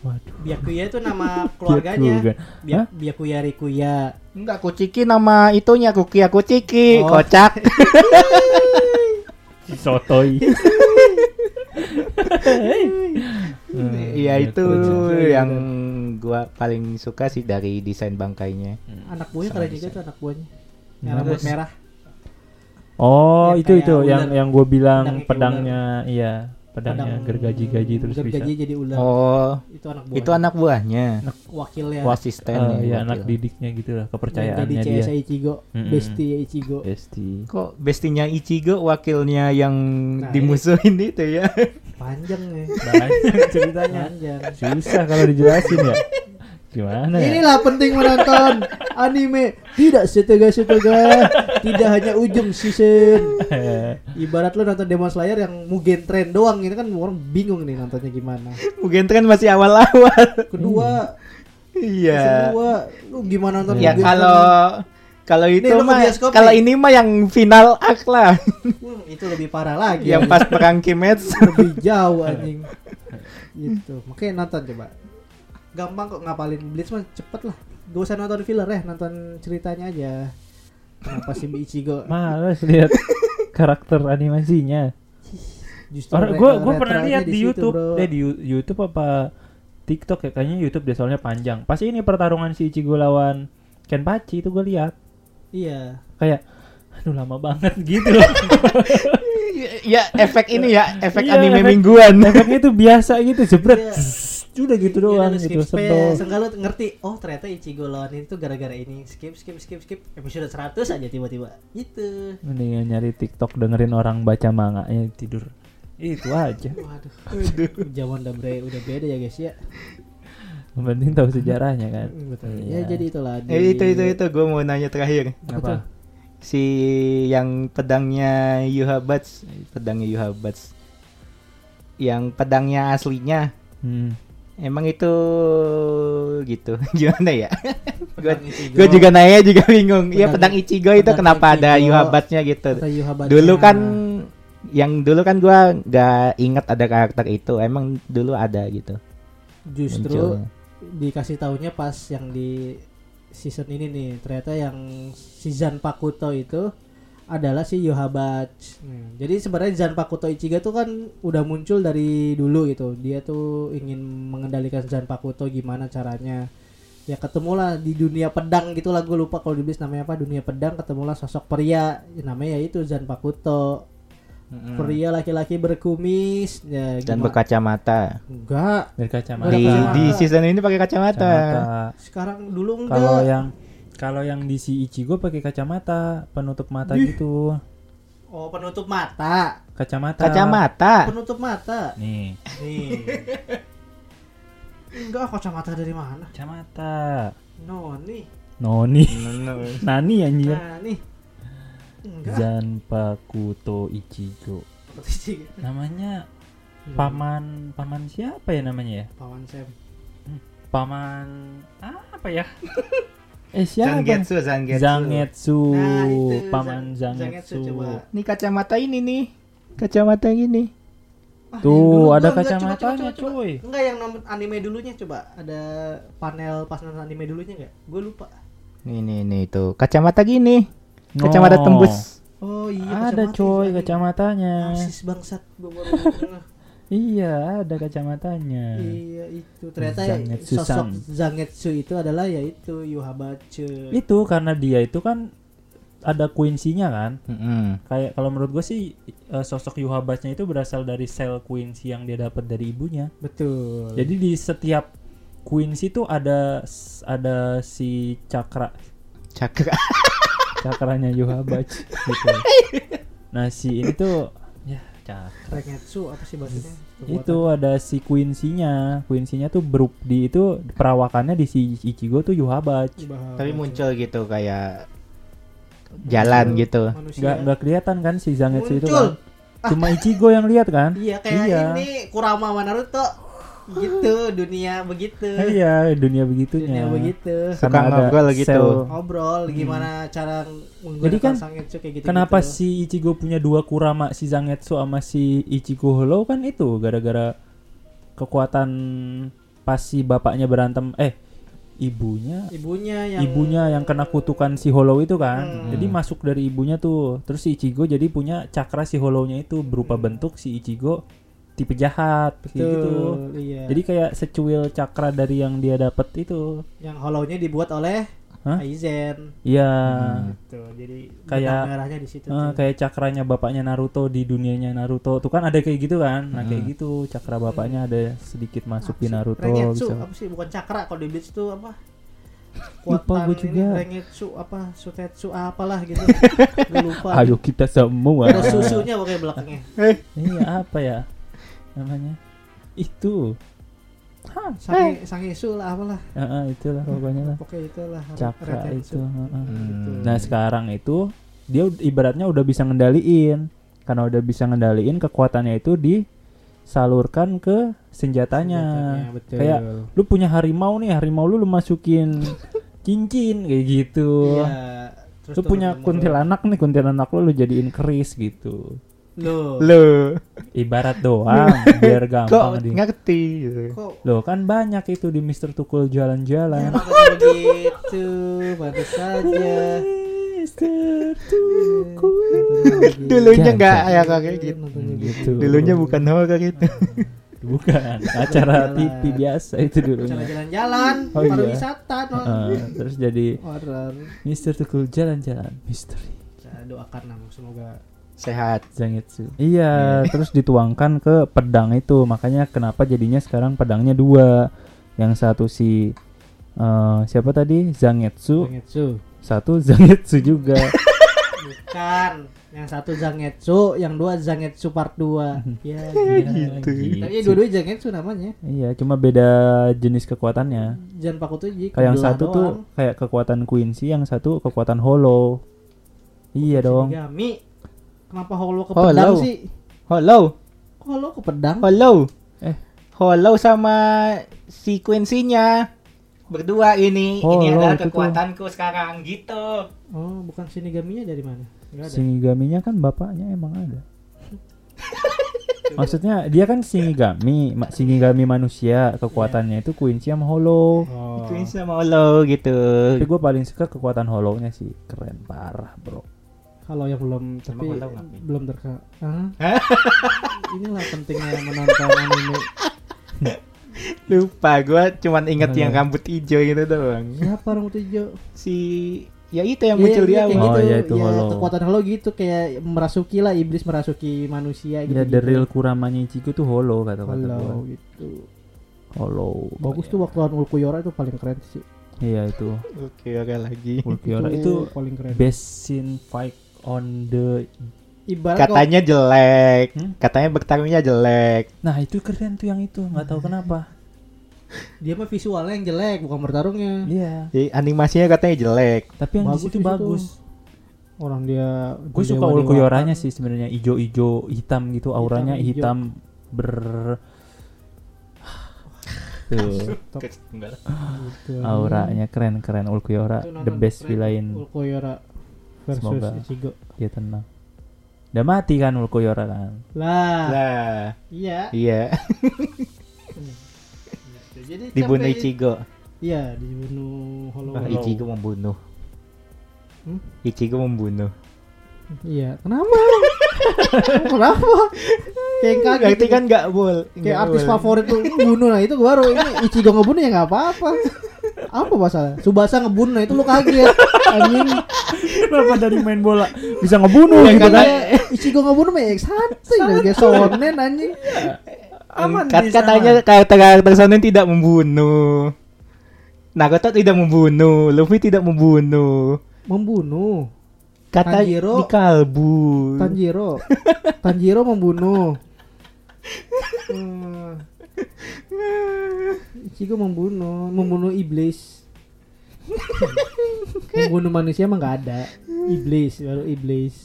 waduh Byakuya itu nama keluarganya. Byakugan. Bya, Byakuya Rikuya. Enggak Kuciki nama itunya Rukia Kuciki, Oh. kocak. sotoy Hmm, Iya itu Byakuya. yang gua paling suka sih dari desain bangkainya. Anak buahnya keren juga tuh anak buahnya. Yang rambut merah. Oh Ya, itu itu yang ular. yang gue bilang Pedangnya pedangnya iya pedangnya Pedang gergaji-gaji terus gergaji bisa jadi ular. Oh, Itu anak buahnya. itu anak buahnya. wakilnya. Asisten Eh, ya. iya wakil. anak didiknya gitu lah Yang jadi kepercayaannya CS dia Ichigo, Mm-mm. bestie Ichigo. Besti Kok bestinya Ichigo wakilnya yang Nah, dimusuhin itu ya? Panjang nih. banyak ceritanya Panjang. susah kalau dijelasin ya gimana ya Inilah penting menonton anime tidak setega-setega, tidak hanya ujung season. Ibarat lu nonton Demon Slayer yang Mugen Train doang ini kan orang bingung nih nontonnya gimana. Mungkin tren masih awal-awal. Kedua, Iya. kedua lu gimana nonton Ya Mugen kalau kalau itu mah kalau ini mah yang final act lah, Train? Hmm, itu lebih parah lagi. yang pas perang Kimetsu. lebih jauh anjing. Gitu. Makanya nonton coba. Gampang kok ngapalin Blitz mah cepet lah. Gak usah nonton filler ya, nonton ceritanya aja. Kenapa si Ichigo males lihat karakter animasinya justru orang gua gua retronya pernah lihat di, situ, YouTube bro. eh di YouTube apa TikTok ya kayaknya YouTube deh soalnya panjang pas ini pertarungan si Ichigo lawan Kenpachi itu gue lihat Iya. kayak aduh lama banget gitu loh ya efek ini ya, efek Iya, anime efek- mingguan. efeknya tuh biasa gitu jebret Iya. Udah gitu Iya, doang gitu skip, supaya sebel lu ngerti oh ternyata Ichigo lawan itu gara-gara ini. Skip skip skip skip. Episode 100 aja tiba-tiba. Gitu. Mendingan nyari TikTok dengerin orang baca manga ya tidur. Itu aja. Waduh. Zaman udah bre udah beda ya guys ya. Yang penting tahu sejarahnya kan? Betul. Iya. ya jadi itulah di Eh, itu itu itu. Gue mau nanya terakhir. apa? Si yang pedangnya Yuhabats, pedangnya Yuhabats. Yang pedangnya aslinya. Hmm. Emang itu gitu. Gimana ya? Gue gue juga nanya juga bingung. Iya Pedang- Ichigo itu pedang kenapa ada Ichigo. Yuhabatsnya gitu. Kata Yuhabatnya. Dulu kan yang dulu kan gua nggak ingat ada karakter itu. Emang dulu ada gitu. justru munculnya. dikasih tahunya pas yang di season ini nih ternyata yang si Zanpakuto itu adalah si Yohabach. Hmm, Jadi sebenarnya Zanpakuto Ichigo tuh kan udah muncul dari dulu gitu. Dia tuh ingin mengendalikan Zanpakuto gimana caranya. Ya ketemulah di dunia pedang gitu lah gue lupa kalau di namanya apa dunia pedang ketemulah sosok pria namanya yaitu Zanpakuto. Pria laki-laki berkumis ya Dan berkacamata. enggak dari kacamata Di di season ini pakai kacamata. Kacamata. sekarang dulu enggak Kalau yang kalau yang di si Ichigo pakai kacamata penutup mata gitu. Oh penutup mata, Kacamata. Kacamata. penutup mata. Nih, Nih. Enggak kacamata dari mana? kacamata. No nih. Noni. No, no. Nani anjir. Nah nih. Enggak. Zanpakuto Ichigo. Namanya paman paman siapa ya namanya ya? Pawan Sam. Paman apa ya? eh siapa? Zangetsu, Zangetsu. Zangetsu. Nah, itu, paman Zan- Zangetsu. coba. Ini kacamata ini nih. Kacamata ini. Ah, yang Tuh, dulu ada kacamatanya, coba, coba. cuy. Enggak yang nonton anime dulunya coba. Ada panel pas nonton anime dulunya enggak? Gue lupa. Nih nih nih tuh. Kacamata gini. Kacamata Oh. tembus. Oh iya Ada kacamata coy itu. kacamatanya. Narsis bangsat gue baru. Iya, ada kacamatanya. Iya itu ternyata Zangetsu-san. sosok Zangetsu itu adalah yaitu Yuhabache. Itu karena dia itu kan ada Quincy-nya kan. Mm-mm. Kayak kalau menurut gue sih eh, sosok Yuhabasnya itu berasal dari sel Quincy yang dia dapat dari ibunya. Betul. Jadi di setiap Quincy tuh ada ada si Cakra Cakra. cakranya Yohabach gitu. Nah si ini tuh cakra. Rengetsu apa sih bahasanya? Itu ada si Quincy-nya. Quincy-nya tuh berup di itu perawakannya di si Ichigo tuh Yohabach. Tapi muncul gitu kayak jalan gitu. Nggak nggak kelihatan kan si Zangetsu itu Muncul. kan. Cuma Ichigo yang lihat kan? Iya kayak Iya. ini Kurama sama Naruto. Gitu dunia begitu. Iya, dunia begitunya. Dunia begitu. Suka Karena ada ngobrol gitu. sel- Ngobrol gimana cara menggunakan Jadi kan, Sangetsu kayak gitu. Kenapa si Ichigo punya dua Kurama, si Zangetsu sama si Ichigo Hollow kan itu gara-gara kekuatan pas si bapaknya berantem eh ibunya ibunya yang ibunya yang kena kutukan si Hollow itu kan. Hmm. Jadi masuk dari ibunya tuh. Terus si Ichigo jadi punya cakra si Hollow-nya itu berupa Hmm. bentuk si Ichigo tipe jahat kayak Betul, gitu. iya. Jadi kayak secuil cakra dari yang dia dapat itu. yang hollow-nya dibuat oleh Hah? Aizen. Iya. Tuh, jadi Kayak- merahnya di situ. Tuh. kayak cakranya bapaknya Naruto di dunianya Naruto tuh kan ada kayak gitu kan nah kayak Hmm. gitu cakra bapaknya ada sedikit masuk Apa di? Naruto Rengetsu bisa apa sih bukan cakra kalau di Bleach tuh apa? Lupa ini juga. Rengetsu apa Sutetsu apalah gitu. Gue lupa. ayo kita semua Ada susunya pokoknya belakangnya. iya apa ya namanya itu Hah, Sange Sangesu lah apalah. Heeh, itulah pokoknya lah Pokoknya itulah. cakra itu heeh. Gitu. Hmm. nah sekarang itu dia ibaratnya udah bisa ngendaliin karena udah bisa ngendaliin kekuatannya itu disalurkan ke senjatanya, Senjatanya, betul. kayak lu punya harimau nih harimau lu lu masukin cincin kayak gitu Iya. Terus lu punya kuntilanak nih kuntilanak lu lu jadiin keris gitu Loh. Lu ibarat doang biar kok gampang di ngerti gitu. Kok Loh kan banyak itu di Mister Tukul jalan-jalan Kenapa begitu? Pantas saja. Mister Dulunya Jangan nggak sampai. ya kayak gitu. Nontonnya Gitu. Dulunya bukan horor itu. bukan acara Jalan. TV biasa itu Cara dulunya jalan-jalan, Oh, iya. pariwisata, no. Heeh, terus jadi Horor. Mister Tukul jalan-jalan misteri Saya doakan semoga Sehat. Zangetsu. Iya, terus dituangkan ke pedang itu. Makanya kenapa jadinya sekarang pedangnya dua. Yang satu si eh, siapa tadi? Zangetsu, Zangetsu. satu Zangetsu juga. Bukan. Yang satu Zangetsu, yang dua Zangetsu part 2. ya, Gitu. gitu. Tapi dua-duanya Zangetsu namanya. Iya, cuma beda jenis kekuatannya. Jangan paku tuji. Kayak yang satu tuh doang. kayak kekuatan Quincy, yang satu kekuatan Hollow. Iya dong. Shinigami. Kenapa Hollow ke Hollow. pedang sih? Hollow. Hollow ke pedang? Hollow. Eh. Hollow sama sequensinya berdua ini. ini Hollow adalah itu tuh. kekuatanku sekarang gitu. Oh, bukan Shinigami-nya dari mana? Enggak ada. Shinigaminya kan bapaknya emang ada. Maksudnya dia kan Shinigami, ma- Shinigami manusia, kekuatannya itu Quincy sama Hollow. Oh. Queen sama Hollow gitu. Tapi gue paling suka kekuatan Hollow-nya sih, keren parah, Bro. Kalau yang belum tapi belum terka. Hah? Inilah pentingnya menonton anime. Lupa gua cuman inget yang rambut hijau gitu doang. Siapa rambut hijau? Si ya itu yang Iya, muncul di iya, awal. kayak Oh, gitu. iya, itu Ya. Kekuatan Hollow gitu kayak merasuki lah iblis merasuki manusia gitu. Ya the real Kuramanya Ichigo tuh Hollow kata-kata Hollow gue. gitu. Hollow. Bagus tuh waktu lawan Ulquiorra itu paling keren sih. Iya itu. Oke, oke lagi. Ulquiorra itu paling keren. best scene fight on the Ibarat kok- Katanya jelek. Hmm? Katanya bertarungnya jelek. Nah, itu keren tuh yang itu, nggak tahu kenapa. dia mah visualnya yang jelek bukan bertarungnya. Iya. Jadi animasinya katanya jelek. Tapi yang Bagus di situ di situ. bagus. Orang dia Gue suka. Ulquiorra-nya sih sebenarnya ijo-ijo hitam gitu, auranya Hitam, ijo. hitam ber Tuh, auranya keren-keren Ulquiorra, Itu the best keren. villain. Ulquiorra versus Semoga. Ichigo. Dia tenang. Udah mati kan Ulquiorra kan? Lah, Lah, iya. iya. Jadi Dibunuh sampai- Ichigo. Iya, dibunuh Hollow. Ah, Ichigo membunuh. Hmm? Ichigo membunuh. Iya, kenapa? kenapa? Kayak kaget. Berarti gitu. kan nggak boleh. kayak artis favorit tuh bunuh nah itu baru ini Ichigo ngebunuh ya nggak apa-apa. Apa masalah? Subasa ngebunuh nah itu lu kaget. Anjing. Kenapa dari main bola bisa ngebunuh Ya gitu kan, Ichigo ngebunuh mah ya santai kayak sonen anjing. Aman Kat- katanya karakter-karakter shonen tidak membunuh. Naruto tidak membunuh, Luffy tidak membunuh. Membunuh. Kata Tanjiro- di kalbu. Tanjiro. Tanjiro membunuh. Hmm. Ichigo membunuh, membunuh iblis. membunuh manusia emang nggak ada. Iblis baru iblis.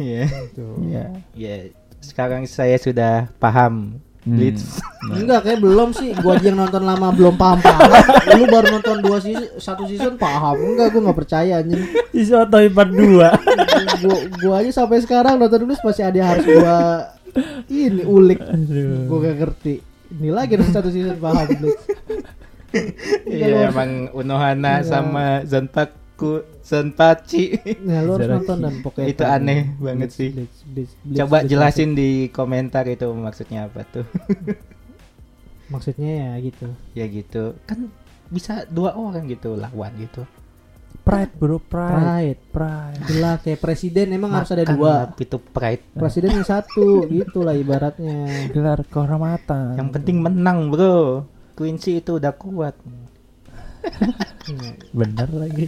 Iya. Tuh. Iya. Ya, sekarang saya sudah paham. Hmm. Blitz. Enggak kayak belum sih. Gua aja yang nonton lama belum paham paham. Lu baru nonton dua season, satu season paham. Enggak, gua nggak percaya anjing. Isotoy part 2. Gua, gua aja sampai sekarang nonton dulu masih ada yang harus gua ini ulik. Aduh. Gua gak ngerti. Ini lagi nonton satu season paham. Blitz. Iya, emang Unohana Iya. sama Zanpaku, Zanpachi. Nah, lu harus nonton dan pokoknya Itu aneh banget sih. Blitz, Blitz, Blitz, Coba Blitz, jelasin di komentar itu maksudnya apa tuh. Maksudnya ya gitu. ya gitu. Kan bisa dua orang gitu lawan gitu. Pride bro, pride. Pride. Pride. Jelas kayak presiden emang harus ada Makan dua. Itu pride. Presiden yang satu, gitulah ibaratnya. Gelar kehormatan. Yang penting menang, Bro. Quincy itu udah kuat. bener lagi.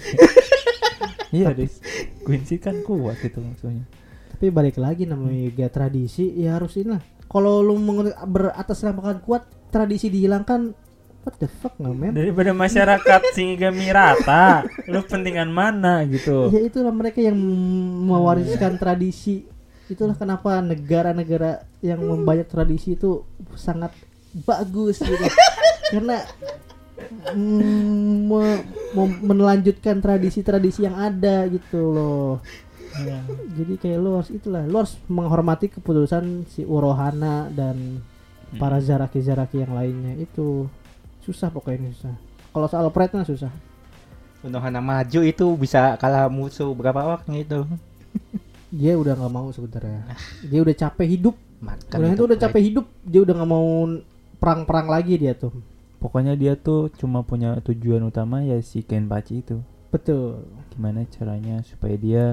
iya, Dis. Quincy kan kuat itu maksudnya. Tapi balik lagi namanya juga tradisi ya harus inilah. Kalau lu meng- beratasnamakan kuat, tradisi dihilangkan what the fuck nggak men? Daripada masyarakat Singigami rata, lu pentingan mana gitu. Ya itulah mereka yang mewariskan tradisi. Itulah kenapa negara-negara yang membanyak tradisi itu sangat bagus gitu. Karena mm, me- me- melanjutkan tradisi-tradisi yang ada gitu loh. Iya. Jadi kayak lo harus itulah, lo harus menghormati keputusan si Urohana dan para zaraki-zaraki yang lainnya itu susah pokoknya susah. Kalau soal mah susah. Unohana maju itu bisa kalah musuh berapa orang itu. Dia udah nggak mau sebenarnya. Dia udah capek hidup. Makan Udah itu udah capek hidup. Dia udah nggak mau perang-perang lagi dia tuh. Pokoknya dia tuh cuma punya tujuan utama ya si Kenpachi itu. Betul. Gimana caranya supaya dia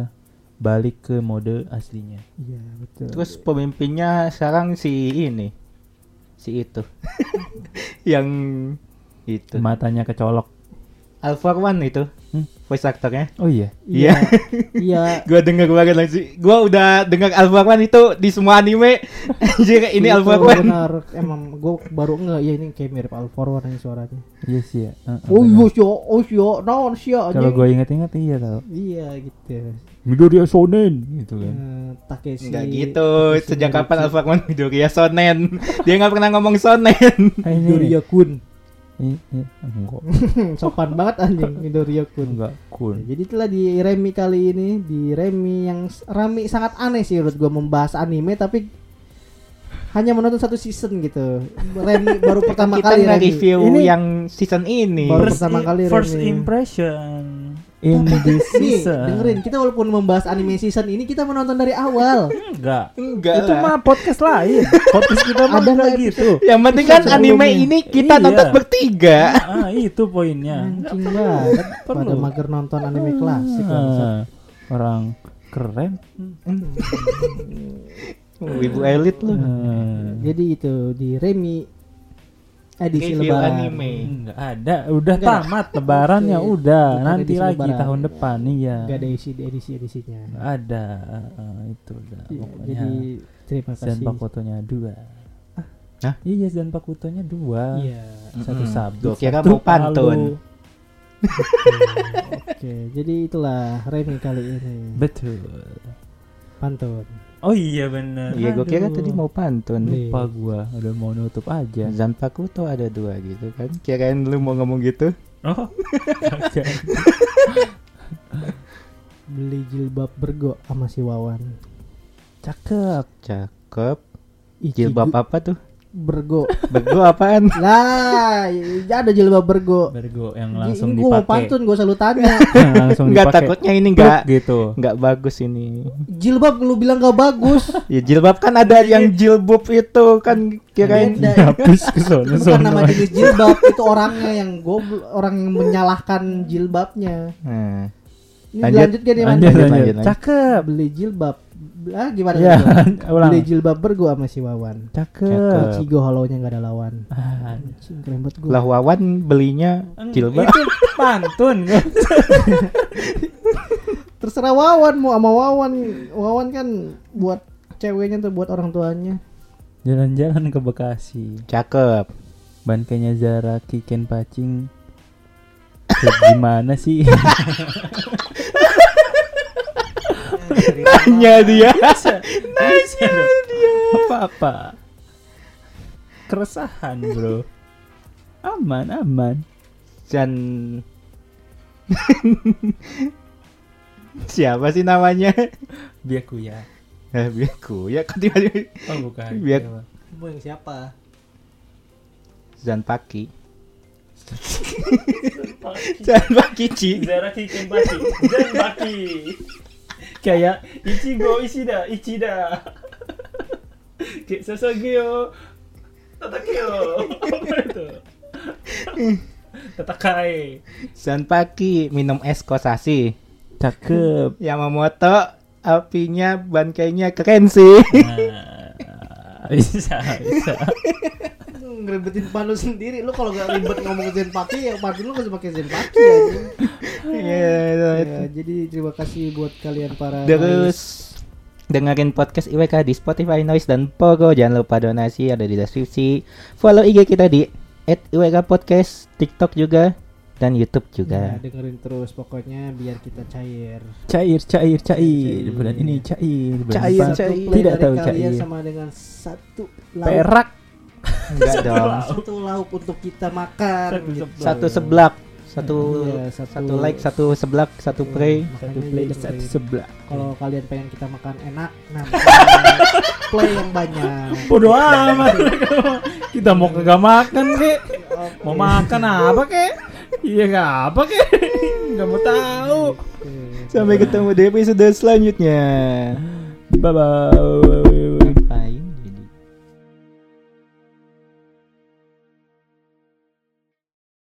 balik ke mode aslinya. Iya betul. Terus pemimpinnya sekarang si ini. Si itu. yang itu. Matanya kecolok. Alpha One itu. Hmm. Voice actornya. Oh iya. Iya. Iya. Gua denger banget langsung. Gua udah dengar Alpha One itu di semua anime. Anjir ini Alpha One. Benar. Emang gue baru nge ya ini kayak mirip Alforwan ini suaranya. Iya sih ya. Heeh, Oh iya sih, oh sih, naon sih Kalau anjing. gue inget-inget iya tau. Iya gitu. Midoriya Shonen gitu kan. Eh, Takeshi. Enggak gitu. Takeshi Sejak kapan One Midoriya Sonen? Dia nggak pernah ngomong Sonen. Midoriya Kun. Nih. Iya, enggak. Sopan banget anjing Midoriya Kun. Enggak cool. Ya, jadi itulah di Remi kali ini di Remi yang Rami sangat aneh sih menurut gua membahas anime tapi hanya menonton satu season gitu. Remi baru pertama kita kali Remi. nge-review Ini- yang season ini. Baru First, pertama kali first Remy. impression in this Nih, season. dengerin kita walaupun membahas anime season ini kita menonton dari awal. Enggak. Enggak Itu lah. mah podcast lain. Podcast kita mah Ada enggak nggak gitu. Yang penting kan anime ini kita Iya. nonton bertiga. Ah, itu poinnya. Anjing banget. Perlu. Pada mager nonton anime klasik. Ah, orang keren. Wibu elit lu. Ah. Jadi itu di Remi edisi Review lebaran. anime. Enggak ada, udah Enggak. tamat lebaran ya Oke. udah, Bukan nanti lagi lebaran. tahun depan iya. Gak ada isi edisi edisinya. Ada, ah, ah, itu udah Iya, pokoknya. jadi terima kasih. Pakutonya dua. Hah? Iya Zan Pakutonya dua. Iya. Satu Mm-mm. sabtu. Gua kira satu mau pantun. Oke, Oke, jadi itulah Remi kali ini. Betul. Pantun. Oh iya bener. Iya, gue kira tadi mau pantun. Iya. Lupa gua, udah mau nutup aja. Zanpaku tuh ada dua gitu kan. Kirain lu mau ngomong gitu. Oh. Beli jilbab bergo sama si Wawan. Cakep. Cakep. Ih, Jilbab apa tuh? Bergo. Bego apaan? lah, ya ada jilbab bergo. Bergo yang langsung ini gua mau dipakai. pantun, gua selalu tanya. langsung Enggak dipakai. takutnya ini enggak gitu. enggak bagus ini. jilbab lu bilang gak bagus. Ya jilbab kan ada yang jilbab itu kan kirain. Habis ke sono Bukan nama jenis jilbab, itu orangnya yang goblok, orang yang menyalahkan jilbabnya. Nah, Ini Lanjut. lanjut gak nih, Man? Lanjut, Lanjut, lanjut. lanjut, lanjut. Cakep. Beli jilbab. Ah gimana Ya, ulang. beli jilbab ber gua sama si Wawan Cakep. Cigo holonya nggak ada lawan Ah, Anjing keren banget gua Lah Wawan belinya jilbab. Itu pantun. terserah Wawan mau sama Wawan Wawan kan buat ceweknya tuh buat orang tuanya Jalan-jalan ke Bekasi. Cakep. Bangkainya Zara Kiken Pacing. Kayak gimana sih? Nanya dia. Nanya dia. Apa-apa? Keresahan, Bro. Aman, aman. Dan siapa sih namanya? Biaku ya. Eh, biarku ya kan tiba-tiba Oh, bukan. Biak. mau yang siapa Zan Paki. Zan Paki Ci. Zara Kiken Baki Zen Baki kayak Ichigo Ishida Ichida kayak Sasageo Tatakeo apa itu Tatakai Zan Paki minum es kosasi. Cakep. Yamamoto apinya bangkainya keren sih. Nah, bisa, bisa. Ngeribetin panu sendiri lu kalau gak ribet ngomong Zenpaki ya padu lu gak usah pakai Zenpaki aja Iya, itu. ya, jadi terima kasih buat kalian para Terus dengerin podcast IWK di Spotify, Noise dan Pogo. Jangan lupa donasi ada di deskripsi. Follow IG kita di @iwk podcast, TikTok juga dan YouTube Ya, juga. dengerin terus pokoknya biar kita cair. Cair, cair, cair. Cair. Bulan ini cair. Bulan Cair, cair. Tidak tahu cair. sama dengan satu lauk. Perak. Enggak dong. Satu lauk untuk kita makan. Satu gitu. seblak. Satu seblak, satu Iya, satu like, satu seblak, satu Iya, play. Satu play, satu sebelah. Kalau kalian pengen kita makan enak, nah play yang banyak. Bodoh amat. Kita mau kagak makan, kek. Mau makan apa, kek? Iya, gak apa, kek. Gak mau tahu. Oke. Sampai ketemu di episode selanjutnya. Bye-bye.